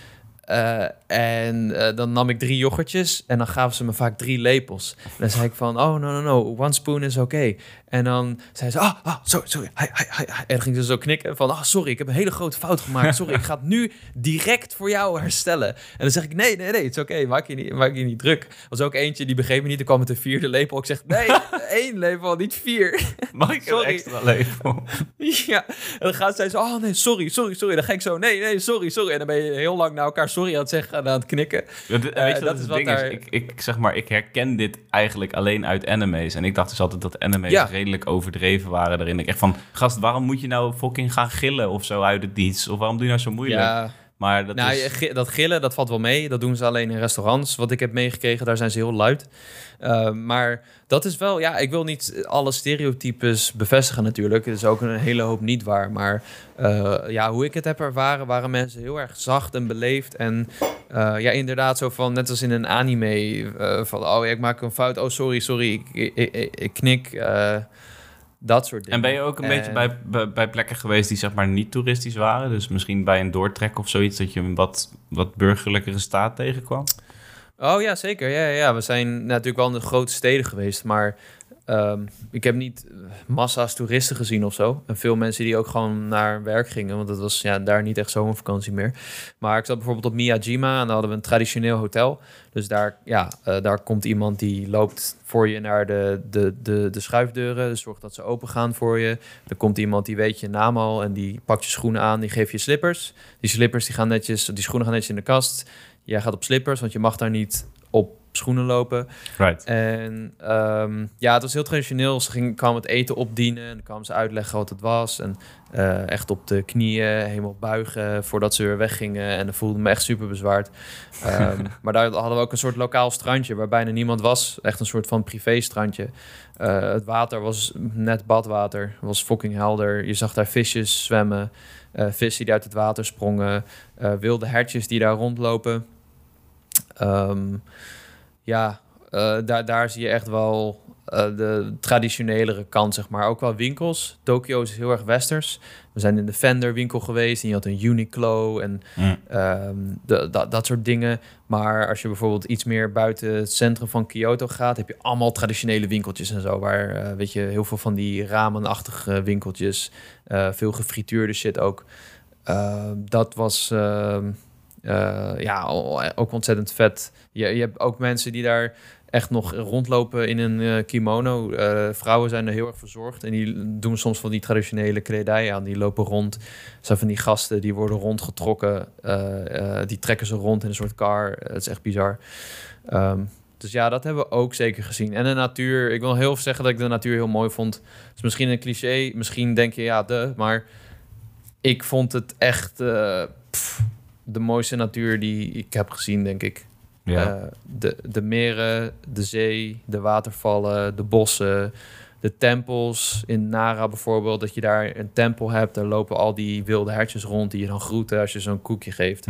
En eh, dan nam ik drie yoghurtjes en dan gaven ze me vaak drie lepels. En dan zei ik van, oh, no, no, no, one spoon is oké. En dan zei ze, ah, ah sorry, sorry. Hi, hi, hi. En dan ging ze zo knikken van, ah, sorry, ik heb een hele grote fout gemaakt. Sorry, ik ga het nu direct voor jou herstellen. En dan zeg ik, nee, nee, nee, het is oké, maak, je niet, maak je niet druk. Er was ook eentje, die begreep me niet, er kwam met de vierde lepel. Ik zeg, nee, *laughs* één lepel, niet vier. *laughs* Mag ik een Sorry. extra lepel? *laughs* Ja, en dan gaat zij zo, oh nee, sorry, sorry, sorry. Dan ga ik zo, nee, nee, sorry, sorry. En dan ben je heel lang naar elkaar sorry aan het zeggen en aan het knikken. Eh, weet je dat wat is wat ding daar- is? Ik, ik, zeg maar, ik herken dit eigenlijk alleen uit anime's. En ik dacht dus altijd dat anime's Ja. redelijk overdreven waren daarin. Ik echt van, gast, waarom moet je nou fucking gaan gillen of zo uit het niets? Of waarom doe je nou zo moeilijk? Ja, Maar dat nou, is... dat gillen, dat valt wel mee. Dat doen ze alleen in restaurants. Wat ik heb meegekregen, daar zijn ze heel luid. Uh, maar dat is wel, ja, ik wil niet alle stereotypes bevestigen natuurlijk. Het is ook een hele hoop niet waar. Maar uh, ja, hoe ik het heb ervaren, waren mensen heel erg zacht en beleefd. En uh, ja, inderdaad, zo van net als in een anime: uh, van oh, ja, ik maak een fout. Oh, sorry, sorry, ik, ik, ik, ik knik. Dat soort dingen. En ben je ook een En- beetje bij, bij, bij plekken geweest die zeg maar niet toeristisch waren? Dus misschien bij een doortrek of zoiets dat je een wat, wat burgerlijkere staat tegenkwam? Oh ja, zeker. Ja, ja, ja. We zijn natuurlijk wel in de grote steden geweest, maar um, ik heb niet massa's toeristen gezien of zo. En veel mensen die ook gewoon naar werk gingen, want het was ja, daar niet echt zomervakantie meer. Maar ik zat bijvoorbeeld op Miyajima en daar hadden we een traditioneel hotel. Dus daar, ja, uh, daar komt iemand die loopt voor je naar de, de, de, de schuifdeuren. Dus zorgt dat ze open gaan voor je. Er komt iemand die weet je naam al en die pakt je schoenen aan, die geeft je slippers. Die slippers die gaan netjes, die schoenen gaan netjes in de kast. Jij gaat op slippers, want je mag daar niet op schoenen lopen. Right. En um, ja, het was heel traditioneel. Ze ging, kwamen het eten opdienen en dan kwamen ze uitleggen wat het was. En uh, echt op de knieën helemaal buigen voordat ze weer weggingen. En dat voelde me echt super bezwaard. Um, *laughs* maar daar hadden we ook een soort lokaal strandje waar bijna niemand was. Echt een soort van privé strandje. Uh, het water was net badwater. Het was fucking helder. Je zag daar visjes zwemmen. Uh, vissen die uit het water sprongen. Wilde hertjes die daar rondlopen. Um, ja, uh, daar, daar zie je echt wel uh, de traditionelere kant, zeg maar. Ook wel winkels. Tokio is heel erg westers. We zijn in de Fender winkel geweest en je had een Uniqlo en Mm. um, de, dat, dat soort dingen. Maar als je bijvoorbeeld iets meer buiten het centrum van Kyoto gaat, heb je allemaal traditionele winkeltjes en zo. Waar, uh, weet je, heel veel van die ramenachtige winkeltjes. Veel gefrituurde shit ook. Uh, dat was uh, ja, ook ontzettend vet. Je, je hebt ook mensen die daar echt nog rondlopen in een uh, kimono. Uh, vrouwen zijn er heel erg verzorgd en die doen soms van die traditionele kledij aan. Die lopen rond. Zijn van die gasten die worden rondgetrokken. Die trekken ze rond in een soort car. Het is echt bizar. Um, dus ja, dat hebben we ook zeker gezien. En de natuur. Ik wil heel veel zeggen dat ik de natuur heel mooi vond. Het is misschien een cliché. Misschien denk je ja, de. Maar ik vond het echt de mooiste natuur die ik heb gezien, denk ik. Ja. Uh, de, de meren, de zee, de watervallen, de bossen, de tempels. In Nara bijvoorbeeld, dat je daar een tempel hebt. Daar lopen al die wilde hertjes rond die je dan groeten als je zo'n koekje geeft.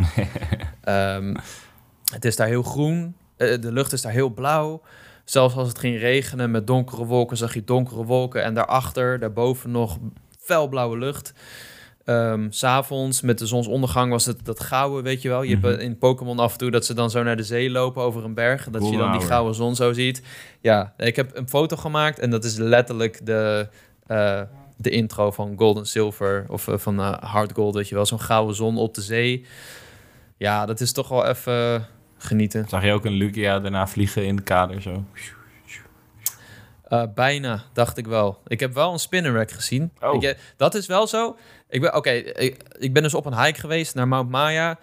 um, *laughs* het is daar heel groen. Uh, de lucht is daar heel blauw. Zelfs als het ging regenen met donkere wolken, zag je donkere wolken. En daarachter, daarboven nog felblauwe lucht. Um, S'avonds met de zonsondergang was het dat gouden, weet je wel. Je mm -hmm. hebt in Pokémon af en toe dat ze dan zo naar de zee lopen over een berg. Dat je dan die gouden zon zo ziet. Ja, ik heb een foto gemaakt en dat is letterlijk de, uh, de intro van Gold and Silver. Of uh, van uh, Hard Gold, weet je wel. Zo'n gouden zon op de zee. Ja, dat is toch wel even genieten. Zag je ook een Lugia daarna vliegen in de kader zo? Bijna, dacht ik wel. Ik heb wel een spinnenrack gezien. Oh. Ik, dat is wel zo. Ik ben, oké, ik, ik, ben dus op een hike geweest naar Mount Maya.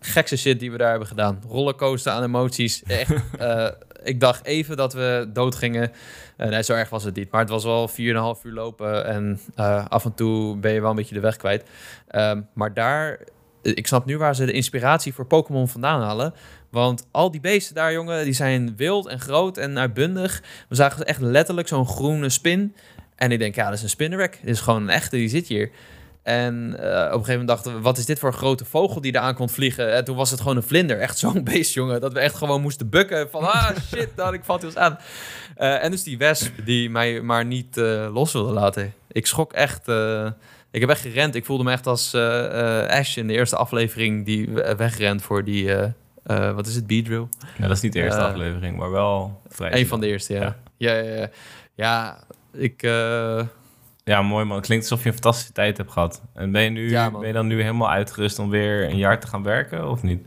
Gekste shit die we daar hebben gedaan. Rollercoaster aan emoties. Echt, uh, *laughs* ik dacht even dat we dood gingen. Uh, nee, zo erg was het niet. Maar het was wel 4,5 uur lopen. En uh, af en toe ben je wel een beetje de weg kwijt. Um, maar daar... Ik snap nu waar ze de inspiratie voor Pokémon vandaan halen. Want al die beesten daar, jongen, die zijn wild en groot en uitbundig. We zagen echt letterlijk zo'n groene spin. En ik denk, ja, dat is een spinnenrek. Dit is gewoon een echte, die zit hier. En uh, op een gegeven moment dachten we, wat is dit voor een grote vogel die eraan komt vliegen? En toen was het gewoon een vlinder. Echt zo'n *laughs* beest, jongen. Dat we echt gewoon moesten bukken. Van, ah, *laughs* shit, daar ik valt eens aan. Uh, en dus die wesp die mij maar niet uh, los wilde laten. Ik schrok echt. Ik heb echt gerend. Ik voelde me echt als eh, eh, Ash in de eerste aflevering die we- wegrent voor die, eh, eh, wat is het, Beedrill? Ja, dat is niet de eerste Eh, aflevering, maar wel vrij. Een van de eerste, ja. Ja, ja, ja. Ja, ik... Ja, mooi man. Het klinkt alsof je een fantastische tijd hebt gehad. En ben je, nu, Ja, ben je dan nu helemaal uitgerust om weer een jaar te gaan werken, of niet?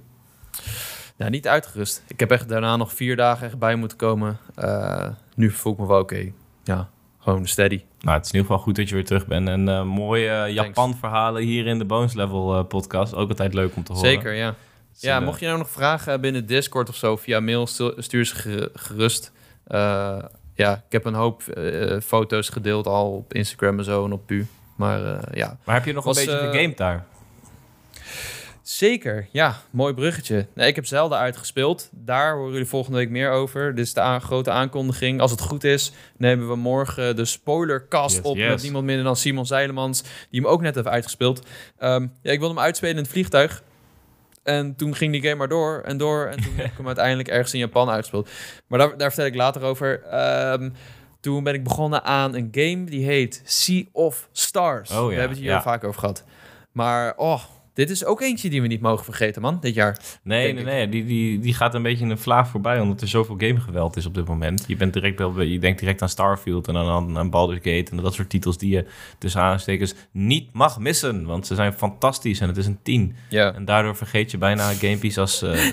ja, niet uitgerust. Ik heb echt daarna nog vier dagen echt bij moeten komen. Eh, nu voel ik me wel oké. Ja, gewoon steady. Nou, het is in ieder geval goed dat je weer terug bent. En eh, mooie eh, Japan-verhalen hier in de Bones Level podcast. Ook altijd leuk om te horen. Zeker, ja. Dus, Ja, mocht je nou nog vragen hebben binnen Discord of zo, via mail, stu- stuur ze ge- gerust. Eh, ja, ik heb een hoop eh, foto's gedeeld al op Instagram en zo en op Pu. Maar eh, ja, Maar heb je nog Was, een beetje eh, gegamed daar? zeker. Ja, mooi bruggetje. Nee, ik heb Zelda uitgespeeld. Daar horen jullie volgende week meer over. Dit is de grote aankondiging. Als het goed is, nemen we morgen de spoilercast Yes, op yes. met niemand minder dan Simon Zeilemans, die hem ook net heeft uitgespeeld. Ehm, ja, ik wilde hem uitspelen in het vliegtuig. En toen ging die game maar door en door. En toen heb ik hem uiteindelijk ergens in Japan uitgespeeld. Maar daar, daar vertel ik later over. Ehm, toen ben ik begonnen aan een game die heet Sea of Stars. Oh ja, we hebben het hier ja. al vaak over gehad. Maar oh, dit is ook eentje die we niet mogen vergeten, man, dit jaar. Nee, nee, nee. Die, die, die gaat een beetje in een vlaag voorbij, omdat er zoveel gamegeweld is op dit moment. Je, bent direct wel, je denkt direct aan Starfield en aan, aan Baldur's Gate en dat soort titels die je tussen aanstekens niet mag missen. Want ze zijn fantastisch en het is een 10. Ja. En daardoor vergeet je bijna gamepies als eh, *laughs*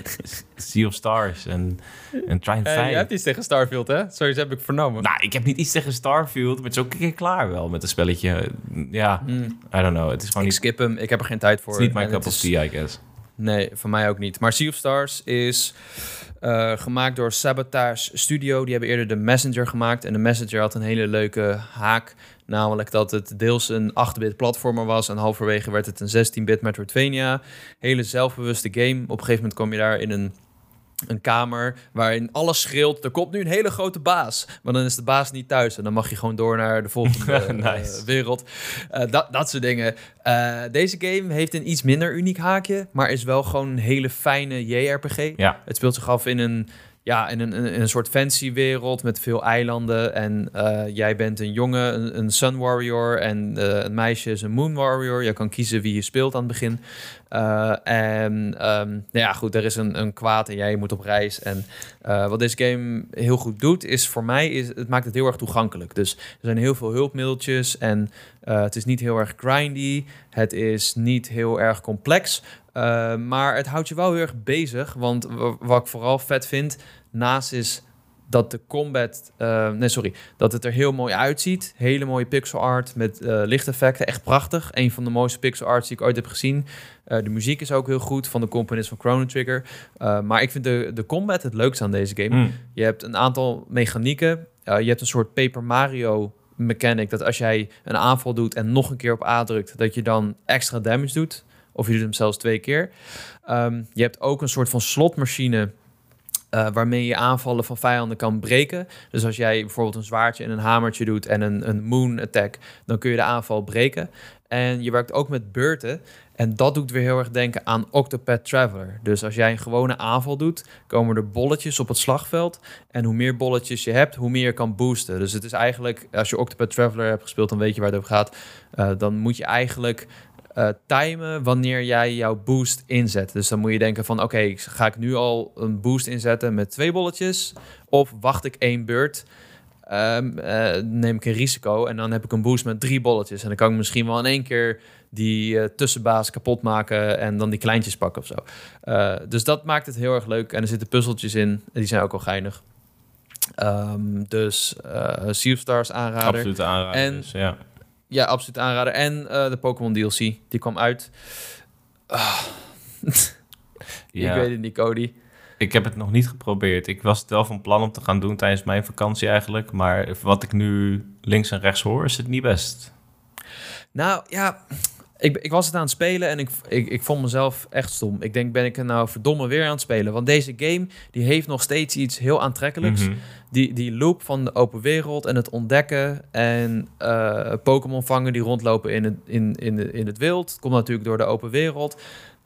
Sea of Stars en, en Trine Eh, 5. je hebt iets tegen Starfield, hè? Zoiets heb ik vernomen. Nou, ik heb niet iets tegen Starfield, maar het is ook een keer klaar wel met een spelletje. Ja, Hmm. I don't know. Het is gewoon Ik niet, skip hem, ik heb er geen tijd voor. Niet En cup of tea, I guess. Nee, voor mij ook niet. Maar Sea of Stars is eh, gemaakt door Sabotage Studio. Die hebben eerder de Messenger gemaakt. En de Messenger had een hele leuke haak. Namelijk dat het deels een 8-bit platformer was. En halverwege werd het een 16-bit Metroidvania. Hele zelfbewuste game. Op een gegeven moment kom je daar in een een kamer waarin alles schreeuwt. Er komt nu een hele grote baas. Maar dan is de baas niet thuis. En dan mag je gewoon door naar de volgende *laughs* eh, wereld. Eh, dat, dat soort dingen. Eh, deze game heeft een iets minder uniek haakje. Maar is wel gewoon een hele fijne JRPG. Ja, Het speelt zich af in een, ja, in een, in een soort fancy wereld met veel eilanden. En jij bent een jongen, een, een Sun Warrior. En eh, een meisje is een Moon Warrior. Je kan kiezen wie je speelt aan het begin. Eh, en ehm, nou ja, goed, er is een, een kwaad en jij moet op reis. En eh, wat deze game heel goed doet, is voor mij, is, het maakt het heel erg toegankelijk. Dus er zijn heel veel hulpmiddeltjes en eh, het is niet heel erg grindy. Het is niet heel erg complex. Maar het houdt je wel heel erg bezig. Want wat ik vooral vet vind, naast is dat de combat... Nee, sorry. Dat het er heel mooi uitziet. Hele mooie pixel art met lichteffecten. Echt prachtig. Een van de mooiste pixel arts die ik ooit heb gezien. Uh, de muziek is ook heel goed van de componist van Chrono Trigger. Uh, maar ik vind de, de combat het leukste aan deze game. Mm. Je hebt een aantal mechanieken. Uh, je hebt een soort Paper Mario mechanic. Dat als jij een aanval doet en nog een keer op A drukt... dat je dan extra damage doet. Of je doet hem zelfs twee keer. Um, je hebt ook een soort van slotmachine... Uh, waarmee je aanvallen van vijanden kan breken. Dus als jij bijvoorbeeld een zwaardje en een hamertje doet en een, een moon attack, dan kun je de aanval breken. En je werkt ook met beurten. En dat doet weer heel erg denken aan Octopath Traveler. Dus als jij een gewone aanval doet, komen er bolletjes op het slagveld. En hoe meer bolletjes je hebt, hoe meer je kan boosten. Dus het is eigenlijk, als je Octopath Traveler hebt gespeeld, dan weet je waar het over gaat. Uh, dan moet je eigenlijk uh, timen wanneer jij jouw boost inzet. Dus dan moet je denken van, oké, ga ik nu al een boost inzetten met twee bolletjes? Of wacht ik één beurt? Um, uh, neem ik een risico en dan heb ik een boost met drie bolletjes. En dan kan ik misschien wel in één keer die uh, tussenbaas kapot maken en dan die kleintjes pakken of zo. Uh, dus dat maakt het heel erg leuk. En er zitten puzzeltjes in, die zijn ook wel geinig. Um, dus uh, Sea of Stars aanrader. Absoluut aanrader. En, dus, ja. ja, absoluut aanrader. En de Pokémon DLC, die kwam uit. Ah. *laughs* ja. Ik weet het niet, Cody. Ik heb het nog niet geprobeerd. Ik was het wel van plan om te gaan doen tijdens mijn vakantie eigenlijk. Maar wat ik nu links en rechts hoor, is het niet best. Nou ja, ik, ik was het aan het spelen en ik, ik, ik vond mezelf echt stom. Ik denk, ben ik er nou verdomme weer aan het spelen? Want deze game, die heeft nog steeds iets heel aantrekkelijks. Mm -hmm. die, die loop van de open wereld en het ontdekken en uh, Pokémon vangen die rondlopen in het, in, in, de, in het wild. Komt natuurlijk door de open wereld.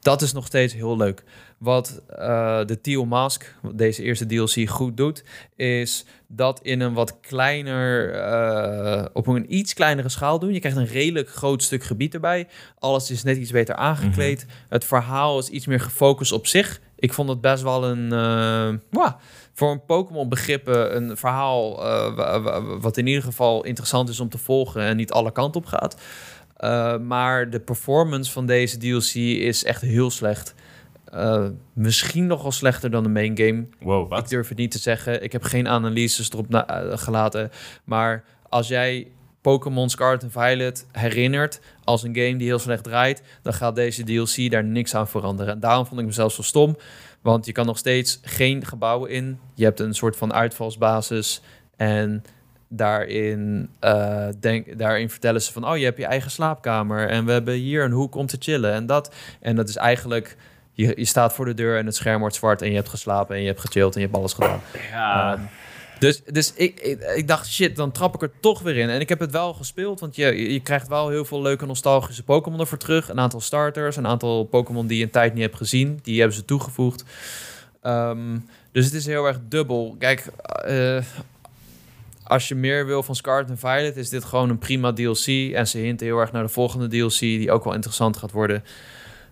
Dat is nog steeds heel leuk. Wat uh, de Teal Mask, deze eerste DLC, goed doet, is dat in een wat kleiner, uh, op een iets kleinere schaal doen. Je krijgt een redelijk groot stuk gebied erbij. Alles is net iets beter aangekleed. Mhm. Het verhaal is iets meer gefocust op zich. Ik vond het best wel een, uh, voor een Pokémon begrippen, een verhaal wat in ieder geval interessant is om te volgen en niet alle kanten op gaat. Maar de performance van deze DLC is echt heel slecht. Uh, misschien nogal slechter dan de main game. Wow, wat? Ik durf het niet te zeggen. Ik heb geen analyses erop uh, gelaten. Maar als jij Pokémon Scarlet en Violet herinnert als een game die heel slecht draait, dan gaat deze DLC daar niks aan veranderen. En daarom vond ik mezelf zo stom. Want je kan nog steeds geen gebouwen in. Je hebt een soort van uitvalsbasis. En daarin, uh, denk, daarin vertellen ze van... oh, je hebt je eigen slaapkamer... en we hebben hier een hoek om te chillen en dat. En dat is eigenlijk je, je staat voor de deur en het scherm wordt zwart en je hebt geslapen en je hebt gechilled en je hebt alles gedaan. Ja. Um, dus dus ik, ik, ik, dacht, shit, dan trap ik er toch weer in. En ik heb het wel gespeeld, want je, je krijgt wel heel veel leuke nostalgische Pokémon ervoor terug. Een aantal starters, een aantal Pokémon die je een tijd niet hebt gezien. Die hebben ze toegevoegd. Um, dus het is heel erg dubbel. Kijk, uh, als je meer wil van Scarlet en Violet, is dit gewoon een prima DLC. En ze hinten heel erg naar de volgende DLC, die ook wel interessant gaat worden.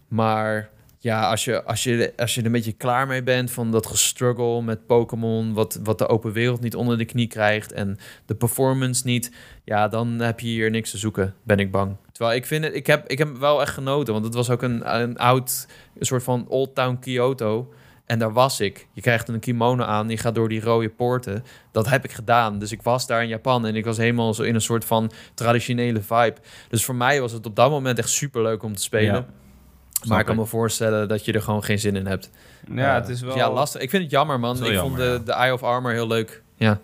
Maar ja, als je, als, je, als je er een beetje klaar mee bent van dat gestruggle met Pokémon, wat, wat de open wereld niet onder de knie krijgt en de performance niet, ja, dan heb je hier niks te zoeken, ben ik bang. Terwijl ik vind het, ik heb, ik heb wel echt genoten, want het was ook een, een oud, een soort van Old Town Kyoto. En daar was ik. Je krijgt een kimono aan, je gaat door die rode poorten. Dat heb ik gedaan. Dus ik was daar in Japan en ik was helemaal zo in een soort van traditionele vibe. Dus voor mij was het op dat moment echt super leuk om te spelen. Ja maar ik kan me voorstellen dat je er gewoon geen zin in hebt. Ja, het is wel... Ja, lastig. Ik vind het jammer, man. Ik vond de, de Eye of Armor heel leuk. Ja.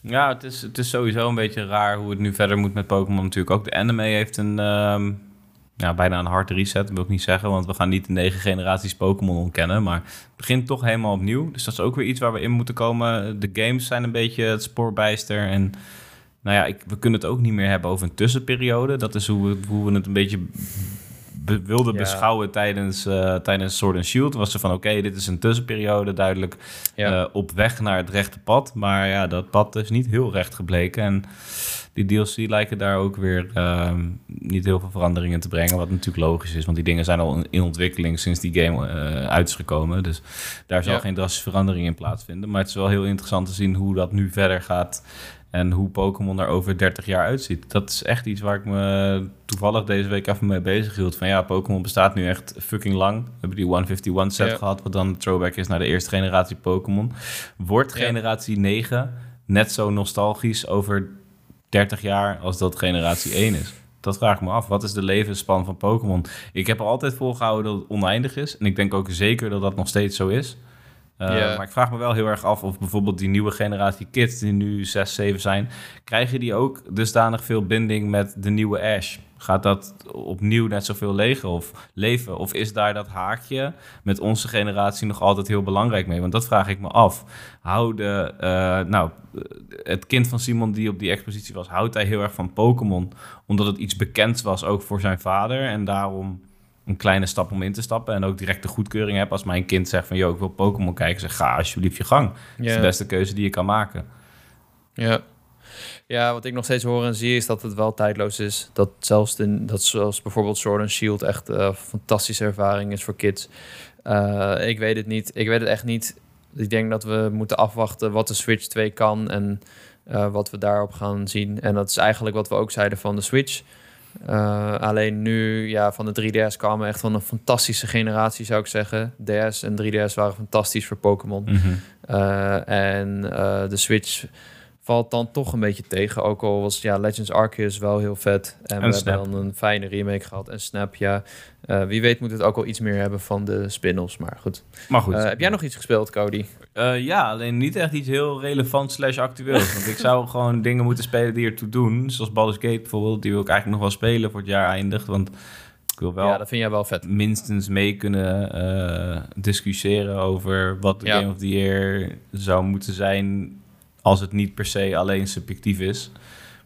Ja, het is, het is sowieso een beetje raar hoe het nu verder moet met Pokémon natuurlijk. Ook de anime heeft een... Um, ja, bijna een hard reset, wil ik niet zeggen. Want we gaan niet de negen generaties Pokémon ontkennen. Maar het begint toch helemaal opnieuw. Dus dat is ook weer iets waar we in moeten komen. De games zijn een beetje het spoorbijster. En nou ja, ik, we kunnen het ook niet meer hebben over een tussenperiode. Dat is hoe we, hoe we het een beetje be wilde beschouwen tijdens, uh, tijdens Sword and Shield. Was ze van oké, dit is een tussenperiode, duidelijk uh, op weg naar het rechte pad. Maar ja, dat pad is niet heel recht gebleken. En die DLC lijken daar ook weer uh, niet heel veel veranderingen te brengen. Wat natuurlijk logisch is, want die dingen zijn al in ontwikkeling sinds die game uh, uit is gekomen. Dus daar zal geen drastische verandering in plaatsvinden. Maar het is wel heel interessant te zien hoe dat nu verder gaat. En hoe Pokémon er over 30 jaar uitziet. Dat is echt iets waar ik me toevallig deze week even mee bezig hield. Van ja, Pokémon bestaat nu echt fucking lang. We hebben die 151 set gehad, wat dan de throwback is naar de eerste generatie Pokémon. Wordt generatie 9 net zo nostalgisch over 30 jaar als dat generatie 1 is? Dat vraag ik me af. Wat is de levensspan van Pokémon? Ik heb er altijd volgehouden dat het oneindig is. En ik denk ook zeker dat dat nog steeds zo is. Uh, Maar ik vraag me wel heel erg af of bijvoorbeeld die nieuwe generatie kids, die nu 6, 7 zijn, krijgen die ook dusdanig veel binding met de nieuwe Ash? Gaat dat opnieuw net zoveel leven of, leven? Of is daar dat haakje met onze generatie nog altijd heel belangrijk mee? Want dat vraag ik me af. Houden, uh, nou, het kind van Simon die op die expositie was, houdt hij heel erg van Pokémon, omdat het iets bekends was ook voor zijn vader en daarom een kleine stap om in te stappen. En ook direct de goedkeuring heb als mijn kind zegt van... joh, ik wil Pokémon kijken. Zeg, ga alsjeblieft je gang. Dat is de beste keuze die je kan maken. Ja. Ja, wat ik nog steeds hoor en zie is dat het wel tijdloos is. Dat zelfs de, dat zoals bijvoorbeeld Sword and Shield echt een uh, fantastische ervaring is voor kids. Uh, ik weet het niet. Ik weet het echt niet. Ik denk dat we moeten afwachten wat de Switch 2 kan en uh, wat we daarop gaan zien. En dat is eigenlijk wat we ook zeiden van de Switch. Uh, alleen nu, ja, van de 3DS kwamen echt van een fantastische generatie, zou ik zeggen. DS en 3DS waren fantastisch voor Pokémon. Mm -hmm. uh, en uh, de Switch valt dan toch een beetje tegen. Ook al was ja, Legends Arceus wel heel vet. En, en we Snap. hebben dan een fijne remake gehad. En Snap, ja. Uh, wie weet moet het ook wel iets meer hebben van de spin-offs. Maar goed. Maar goed. Uh, heb jij nog iets gespeeld, Cody? Uh, ja, alleen niet echt iets heel relevant slash actueels. want ik zou gewoon dingen moeten spelen die ertoe doen. Zoals Baldur's Gate bijvoorbeeld. Die wil ik eigenlijk nog wel spelen voor het jaar eindigt. Want ik wil wel, ja, dat vind jij wel vet. minstens mee kunnen uh, discussiëren over wat de ja. Game of the Year zou moeten zijn als het niet per se alleen subjectief is.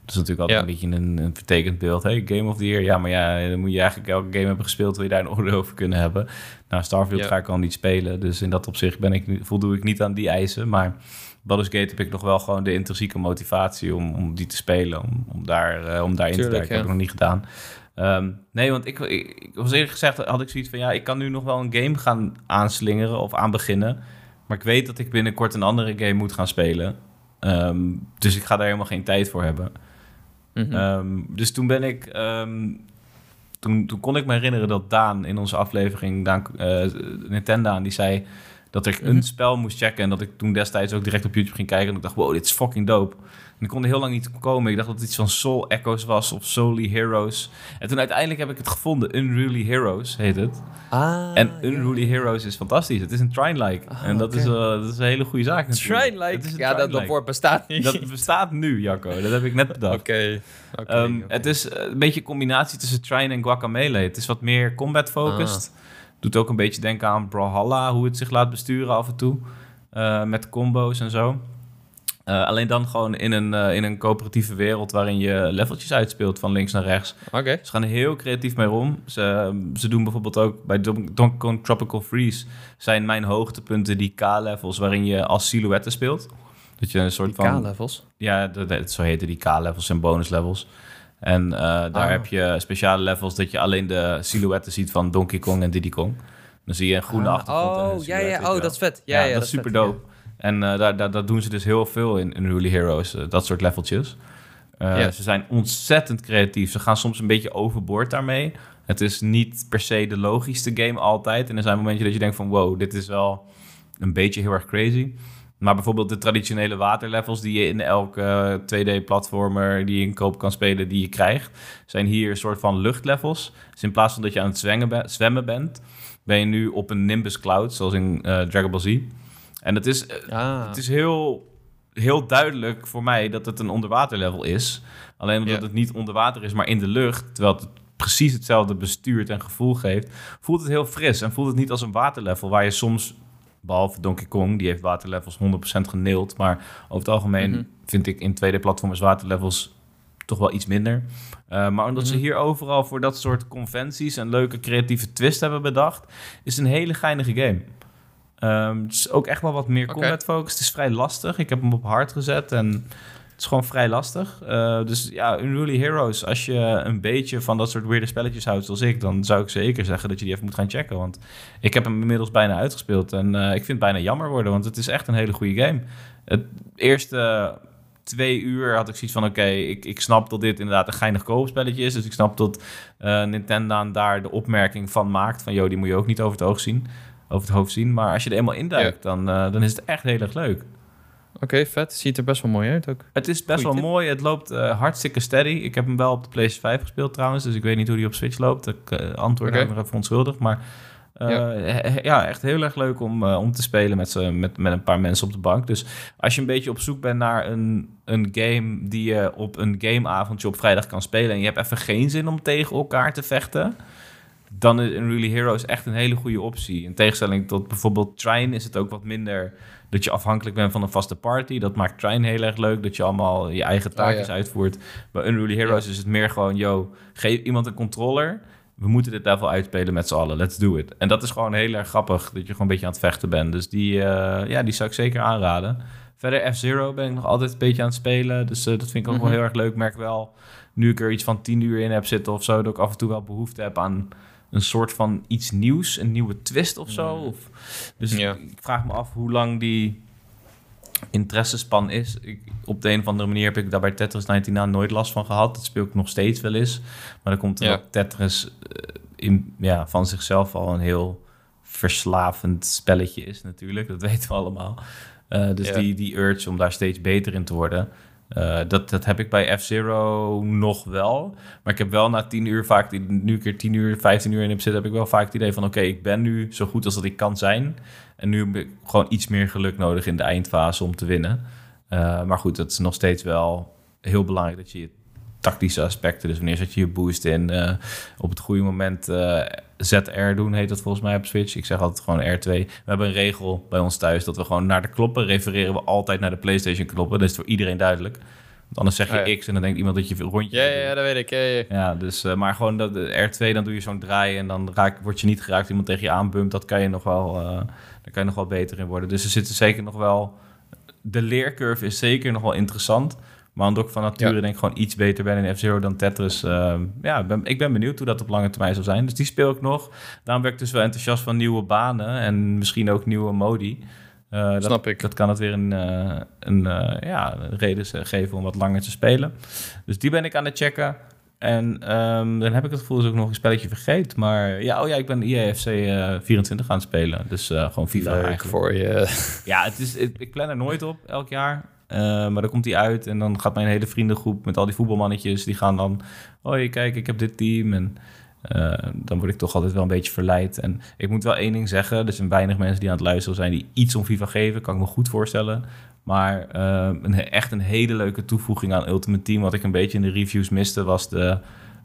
Dat is natuurlijk altijd Ja. een beetje een, een vertekend beeld. Hey, Game of the Year. Ja, maar ja, dan moet je eigenlijk elke game hebben gespeeld... wil je daar een *laughs* oordeel over kunnen hebben. Nou, Starfield Ja. ga ik al niet spelen. Dus in dat opzicht ben ik, voldoe ik niet aan die eisen. Maar Baldur's Gate heb ik nog wel gewoon de intrinsieke motivatie... om, om die te spelen, om, om, daar, eh, om daarin te werken. Heb ik nog niet gedaan. Ehm, nee, want ik, ik, ik was eerlijk gezegd... had ik zoiets van... ja, ik kan nu nog wel een game gaan aanslingeren of aan beginnen... Maar ik weet dat ik binnenkort een andere game moet gaan spelen. Ehm, dus ik ga daar helemaal geen tijd voor hebben. Mhm. Ehm, dus toen ben ik. ehm, toen, toen kon ik me herinneren dat Daan in onze aflevering, Daan, eh, Nintendo, aan, die zei dat ik Mhm. een spel moest checken. En dat ik toen destijds ook direct op YouTube ging kijken. En ik dacht, wow, dit is fucking dope. En ik kon er heel lang niet komen. Ik dacht dat het iets van Soul Echoes was of Solely Heroes. En toen uiteindelijk heb ik het gevonden. Unruly Heroes heet het. ah, en. Unruly Heroes is fantastisch. Het is een Trine-like. Ah, en dat, is, eh, dat is een hele goede zaak. natuurlijk. Een Ja, dat, dat Trine-like. woord bestaat niet. Dat bestaat nu, Jacco. Dat heb ik net bedacht. Oké. oké, Ehm. Het is eh, een beetje een combinatie tussen Trine en Guacamele. Het is wat meer combat-focused. Ah. Doet ook een beetje denken aan Brawlhalla, hoe het zich laat besturen af en toe. eh, met combo's en zo. Eh, alleen dan gewoon in een, eh, in een coöperatieve wereld waarin je leveltjes uitspeelt van links naar rechts. Oké. Ze gaan er heel creatief mee om. Ze, ze doen bijvoorbeeld ook bij Don- Donkey Kong Tropical Freeze... zijn mijn hoogtepunten die K-levels waarin je als silhouette speelt. Dat je een soort Die van... K-levels. Ja, dat, dat- zo heten die K-levels en bonuslevels. En eh, daar Ah. heb je speciale levels dat je alleen de silhouetten ziet van Donkey Kong en Diddy Kong. Dan zie je een groene Ah, achtergrond. en Oh, ja, ja. Oh, dat is vet. Ja, Ja, ja, dat is vet, super ja. dope. En eh, daar, daar, dat doen ze dus heel veel in, in Really Heroes, eh, dat soort leveltjes. Ze zijn ontzettend creatief. Ze gaan soms een beetje overboord daarmee. Het is niet per se de logischste game altijd. En er zijn momentjes dat je denkt van... wow, dit is wel een beetje heel erg crazy. Maar bijvoorbeeld de traditionele waterlevels... die je in elke 2D-platformer die je in koop kan spelen... die je krijgt, zijn hier een soort van luchtlevels. Dus in plaats van dat je aan het zwemmen, be- zwemmen bent... ben je nu op een Nimbus Cloud, zoals in eh, Dragon Ball Z. En het is, eh, Ah. het is heel, heel duidelijk voor mij dat het een onderwaterlevel is. Alleen omdat het niet onder water is, maar in de lucht. Terwijl het precies hetzelfde bestuurt en gevoel geeft. Voelt het heel fris en voelt het niet als een waterlevel waar je soms... Behalve Donkey Kong, die heeft waterlevels 100% geneeld. Maar over het algemeen Mhm. vind ik in 2D-platformers waterlevels toch wel iets minder. Uh, maar omdat ze Mhm. hier overal voor dat soort conventies... een leuke creatieve twist hebben bedacht... is het een hele geinige game. Ehm, het is ook echt wel wat meer combat focus. Het is vrij lastig. Ik heb hem op hard gezet en het is gewoon vrij lastig. Eh, dus ja, Unruly Heroes. Als je een beetje van dat soort weirde spelletjes houdt zoals ik... dan zou ik zeker zeggen dat je die even moet gaan checken. Want ik heb hem inmiddels bijna uitgespeeld. En eh, ik vind het bijna jammer worden, want het is echt een hele goede game. Het eerste twee uur had ik zoiets van... oké, ik, ik snap dat dit inderdaad een geinig koopspelletje is. Dus ik snap dat eh, Nintendo daar de opmerking van maakt... van, joh, die moet je ook niet over het oog zien over het hoofd zien. Maar als je er eenmaal induikt, dan, dan is het echt heel erg leuk. Oké, vet. Ziet er best wel mooi uit ook. Het is best Goeie wel tip. mooi. Het loopt eh, hartstikke steady. Ik heb hem wel op de PlayStation 5 gespeeld trouwens. Dus ik weet niet hoe die op Switch loopt. Ik eh, antwoord Oké. daar even onschuldig. Maar eh, Ja. echt heel erg leuk om, eh, om te spelen met, met, met een paar mensen op de bank. Dus als je een beetje op zoek bent naar een, een game die je op een gameavondje op vrijdag kan spelen... en je hebt even geen zin om tegen elkaar te vechten... dan is Unreal Heroes echt een hele goede optie. In tegenstelling tot bijvoorbeeld Trine is het ook wat minder... dat je afhankelijk bent van een vaste party. Dat maakt Trine heel erg leuk, dat je allemaal je eigen taakjes Oh, ja. uitvoert. Bij Unreal Heroes is het meer gewoon... yo, geef iemand een controller... We moeten dit level uitspelen met z'n allen. Let's do it. En dat is gewoon heel erg grappig. Dat je gewoon een beetje aan het vechten bent. Dus die, eh, ja, die zou ik zeker aanraden. Verder F-Zero ben ik nog altijd een beetje aan het spelen. Dus eh, dat vind ik ook Mhm. wel heel erg leuk. Merk wel, nu ik er iets van tien uur in heb zitten of zo... dat ik af en toe wel behoefte heb aan een soort van iets nieuws. Een nieuwe twist of zo. Mhm. Of, dus Ja. ik vraag me af hoe lang die interessespan is. Ik, op de een of andere manier heb ik daar bij Tetris 99 nooit last van gehad. Dat speel ik nog steeds wel eens. Maar dan komt er Ja. Tetris eh, in, ja, van zichzelf al een heel verslavend spelletje is natuurlijk. Dat *laughs* weten we allemaal. Eh, dus Ja. die, die urge om daar steeds beter in te worden... eh, dat, dat heb ik bij F-Zero nog wel. Maar ik heb wel na 10 uur vaak... die- Nu ik er 10 uur, 15 uur in heb zitten... heb ik wel vaak het idee van... oké, ik ben nu zo goed als dat ik kan zijn. En nu heb ik gewoon iets meer geluk nodig in de eindfase om te winnen. Eh, maar goed, het is nog steeds wel heel belangrijk dat je je tactische aspecten... dus wanneer zet je je boost in... eh, op het goede moment eh, ZR doen, heet dat volgens mij op Switch. Ik zeg altijd gewoon R2. We hebben een regel bij ons thuis dat we gewoon naar de kloppen refereren we altijd naar de PlayStation kloppen. Dat is voor iedereen duidelijk. Want anders zeg je Oh, ja. X en dan denkt iemand dat je een rondje Ja, ja, dat weet ik. Ja, ja. Ja, dus, eh, maar gewoon dat de R2, dan doe je zo'n draai en dan raak, word je niet geraakt. Iemand tegen je aanbumpt, dat kan je nog wel, eh, daar kan je nog wel beter in worden. Dus er zitten zeker nog wel... De leercurve is zeker nog wel interessant. Maar omdat ik van nature Ja. denk ik gewoon iets beter ben in F-Zero dan Tetris. eh, ja, ben, ik ben benieuwd hoe dat op lange termijn zal zijn. Dus die speel ik nog. Daarom ben ik dus wel enthousiast van nieuwe banen en misschien ook nieuwe modi. Eh, dat, Snap ik. Dat kan het weer een, eh, een, eh, ja, reden geven om wat langer te spelen. Dus die ben ik aan het checken. En ehm, dan heb ik het gevoel dat ik nog een spelletje vergeet. Maar ja, oh ja, ik ben IAFC eh 24 aan het spelen. Dus gewoon FIFA Leuk eigenlijk. voor je. Ja, het is, ik, ik plan er nooit op elk jaar. Eh, maar dan komt hij uit en dan gaat mijn hele vriendengroep met al die voetbalmannetjes... die gaan dan, hoi, kijk, ik heb dit team. En eh, dan word ik toch altijd wel een beetje verleid. En ik moet wel één ding zeggen. Er zijn weinig mensen die aan het luisteren zijn... die iets om FIFA geven, kan ik me goed voorstellen. Maar eh, een, echt een hele leuke toevoeging aan Ultimate Team... wat ik een beetje in de reviews miste, was de...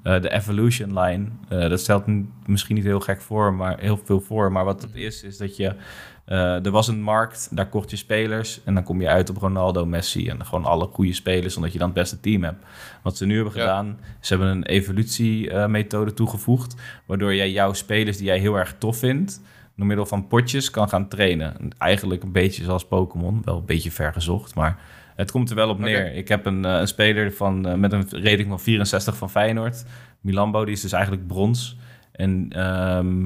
de Evolution Line. Dat stelt misschien niet heel gek voor, maar heel veel voor. Maar wat het is, is dat je eh, er was een markt, daar kocht je spelers en dan kom je uit op Ronaldo, Messi en gewoon alle goede spelers, omdat je dan het beste team hebt. Wat ze nu hebben Ja. gedaan, ze hebben een evolutiemethode toegevoegd, waardoor jij jouw spelers die jij heel erg tof vindt, door middel van potjes kan gaan trainen. Eigenlijk een beetje zoals Pokémon, wel een beetje vergezocht, maar het komt er wel op neer. Ik heb een, eh, een speler van, eh, met een rating van 64 van Feyenoord, Milambo, die is dus eigenlijk brons. En ehm,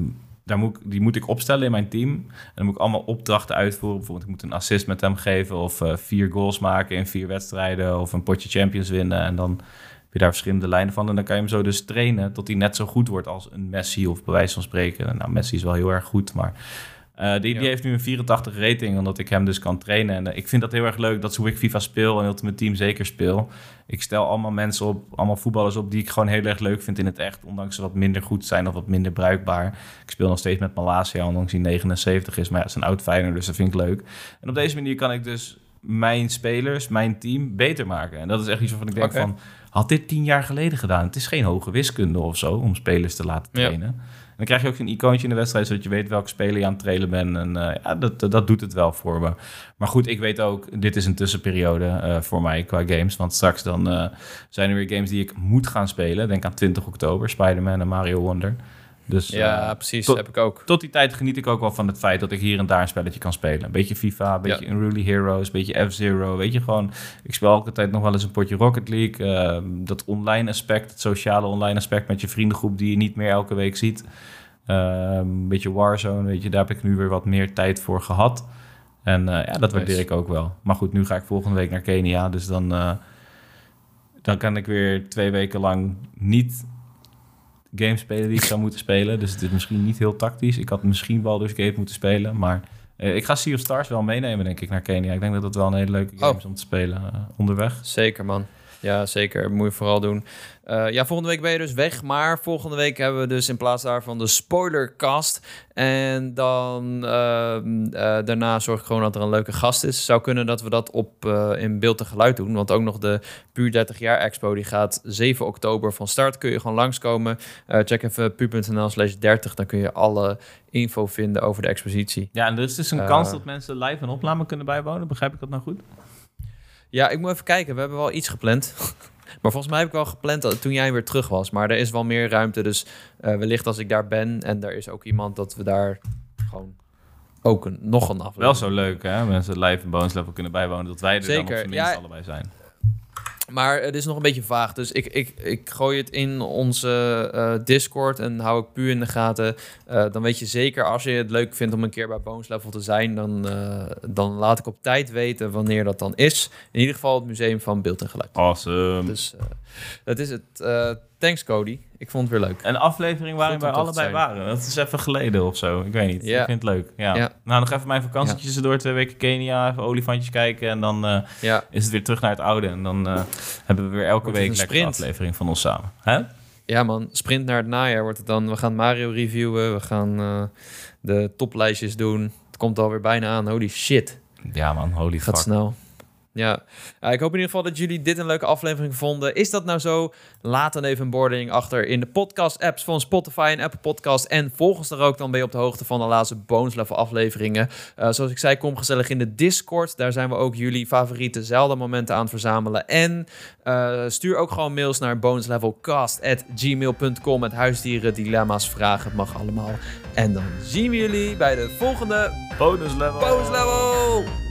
daar moet, die moet ik opstellen in mijn team. En dan moet ik allemaal opdrachten uitvoeren. Bijvoorbeeld, ik moet een assist met hem geven... of eh, vier goals maken in vier wedstrijden... of een potje Champions winnen. En dan heb je daar verschillende lijnen van. En dan kan je hem zo dus trainen tot hij net zo goed wordt als een Messi... of bij wijze van spreken. Nou, Messi is wel heel erg goed, maar... eh, die, Ja. heeft nu een 84 rating, omdat ik hem dus kan trainen. En eh, ik vind dat heel erg leuk, dat is hoe ik FIFA speel en Ultimate Team zeker speel. Ik stel allemaal mensen op, allemaal voetballers op die ik gewoon heel erg leuk vind in het echt. Ondanks ze wat minder goed zijn of wat minder bruikbaar. Ik speel nog steeds met Malasia, ondanks hij 79 is. Maar ja, het is een oud Feyenoord, dus dat vind ik leuk. En op deze manier kan ik dus mijn spelers, mijn team, beter maken. En dat is echt iets waarvan ik denk van... Had dit tien jaar geleden gedaan? Het is geen hoge wiskunde of zo om spelers te laten trainen. En dan krijg je ook een icoontje in de wedstrijd, zodat je weet welke speler je aan het trailen bent. En eh, ja, dat, dat doet het wel voor me. Maar goed, ik weet ook, dit is een tussenperiode eh, voor mij qua games. Want straks dan eh, zijn er weer games die ik moet gaan spelen. Denk aan 20 oktober, Spider-Man en Mario Wonder. Dus Ja, eh, precies. tot- heb ik ook. tot die tijd geniet ik ook wel van het feit dat ik hier en daar een spelletje kan spelen. Een beetje FIFA, een beetje Unruly Heroes, een beetje F-Zero. Weet je gewoon, ik speel elke tijd nog wel eens een potje Rocket League. eh, dat online aspect, het sociale online aspect met je vriendengroep die je niet meer elke week ziet. Eh, een beetje Warzone, weet je, daar heb ik nu weer wat meer tijd voor gehad. En eh, ja, dat waardeer ik ook wel. Maar goed, nu ga ik volgende week naar Kenia, dus dan, eh, dan kan ik weer twee weken lang niet games spelen die ik zou moeten spelen. Dus het is misschien niet heel tactisch. Ik had misschien Baldur's Gate moeten spelen, maar eh, ik ga Sea of Stars wel meenemen, denk ik, naar Kenia. Ik denk dat dat wel een hele leuke game Oh. is om te spelen eh, onderweg. Zeker, man. Ja, zeker. Moet je vooral doen. Eh, ja, volgende week ben je dus weg. Maar volgende week hebben we dus in plaats daarvan de spoilercast. En dan ehm, eh, daarna zorg ik gewoon dat er een leuke gast is. Zou kunnen dat we dat op eh, in beeld en geluid doen. Want ook nog de Puur 30 jaar expo. Die gaat 7 oktober van start. Kun je gewoon langskomen. Eh, check even puur.nl slash 30. Dan kun je alle info vinden over de expositie. Ja, en er is dus een Eh. kans dat mensen live een opname kunnen bijwonen. Begrijp ik dat nou goed? Ja, ik moet even kijken. We hebben wel iets gepland. *laughs* Maar volgens mij heb ik wel gepland dat toen jij weer terug was. Maar er is wel meer ruimte. Dus eh, wellicht als ik daar ben en er is ook iemand dat we daar gewoon ook een, nog een aflevering. Wel zo leuk, hè? Mensen live een bonus level kunnen bijwonen. Dat wij er dan op Zeker, zijn minst ja. allebei zijn. Maar het is nog een beetje vaag. Dus ik, ik, ik gooi het in onze eh, Discord en hou ik puur in de gaten. Eh, dan weet je zeker, als je het leuk vindt om een keer bij Bonus Level te zijn, dan, eh, dan laat ik op tijd weten wanneer dat dan is. In ieder geval het Museum van Beeld en Geluid. Awesome. Dus dat is het. Thanks Cody. Ik vond het weer leuk. Een aflevering waarin wij te allebei waren. Dat is even geleden of zo. Ik weet niet. Ja. Ik vind het leuk. Ja. Ja. Nou, nog even mijn vakantietjes erdoor. Twee weken Kenia. Even olifantjes kijken. En dan eh, Ja, is het weer terug naar het oude. En dan eh, hebben we weer elke Wordt week een lekker aflevering van ons samen. Hè? ja man, sprint naar het najaar wordt het dan. We gaan Mario reviewen. We gaan eh, de toplijstjes doen. Het komt alweer bijna aan. Holy shit. Ja man, holy Gaat fuck. snel. Ja. Ik hoop in ieder geval dat jullie dit een leuke aflevering vonden. Is dat nou zo? Laat dan even een boarding achter in de podcast-apps van Spotify en Apple Podcast. En volg ons er ook, dan ben je op de hoogte van de laatste bonus level afleveringen. Uh, zoals ik zei, kom gezellig in de Discord. Daar zijn we ook jullie favoriete Zelda-momenten aan het verzamelen. En uh, stuur ook gewoon mails naar bonuslevelcast.gmail.com met huisdieren, dilemma's, vragen. Het mag allemaal. En dan zien we jullie bij de volgende Bonus level. bonus level.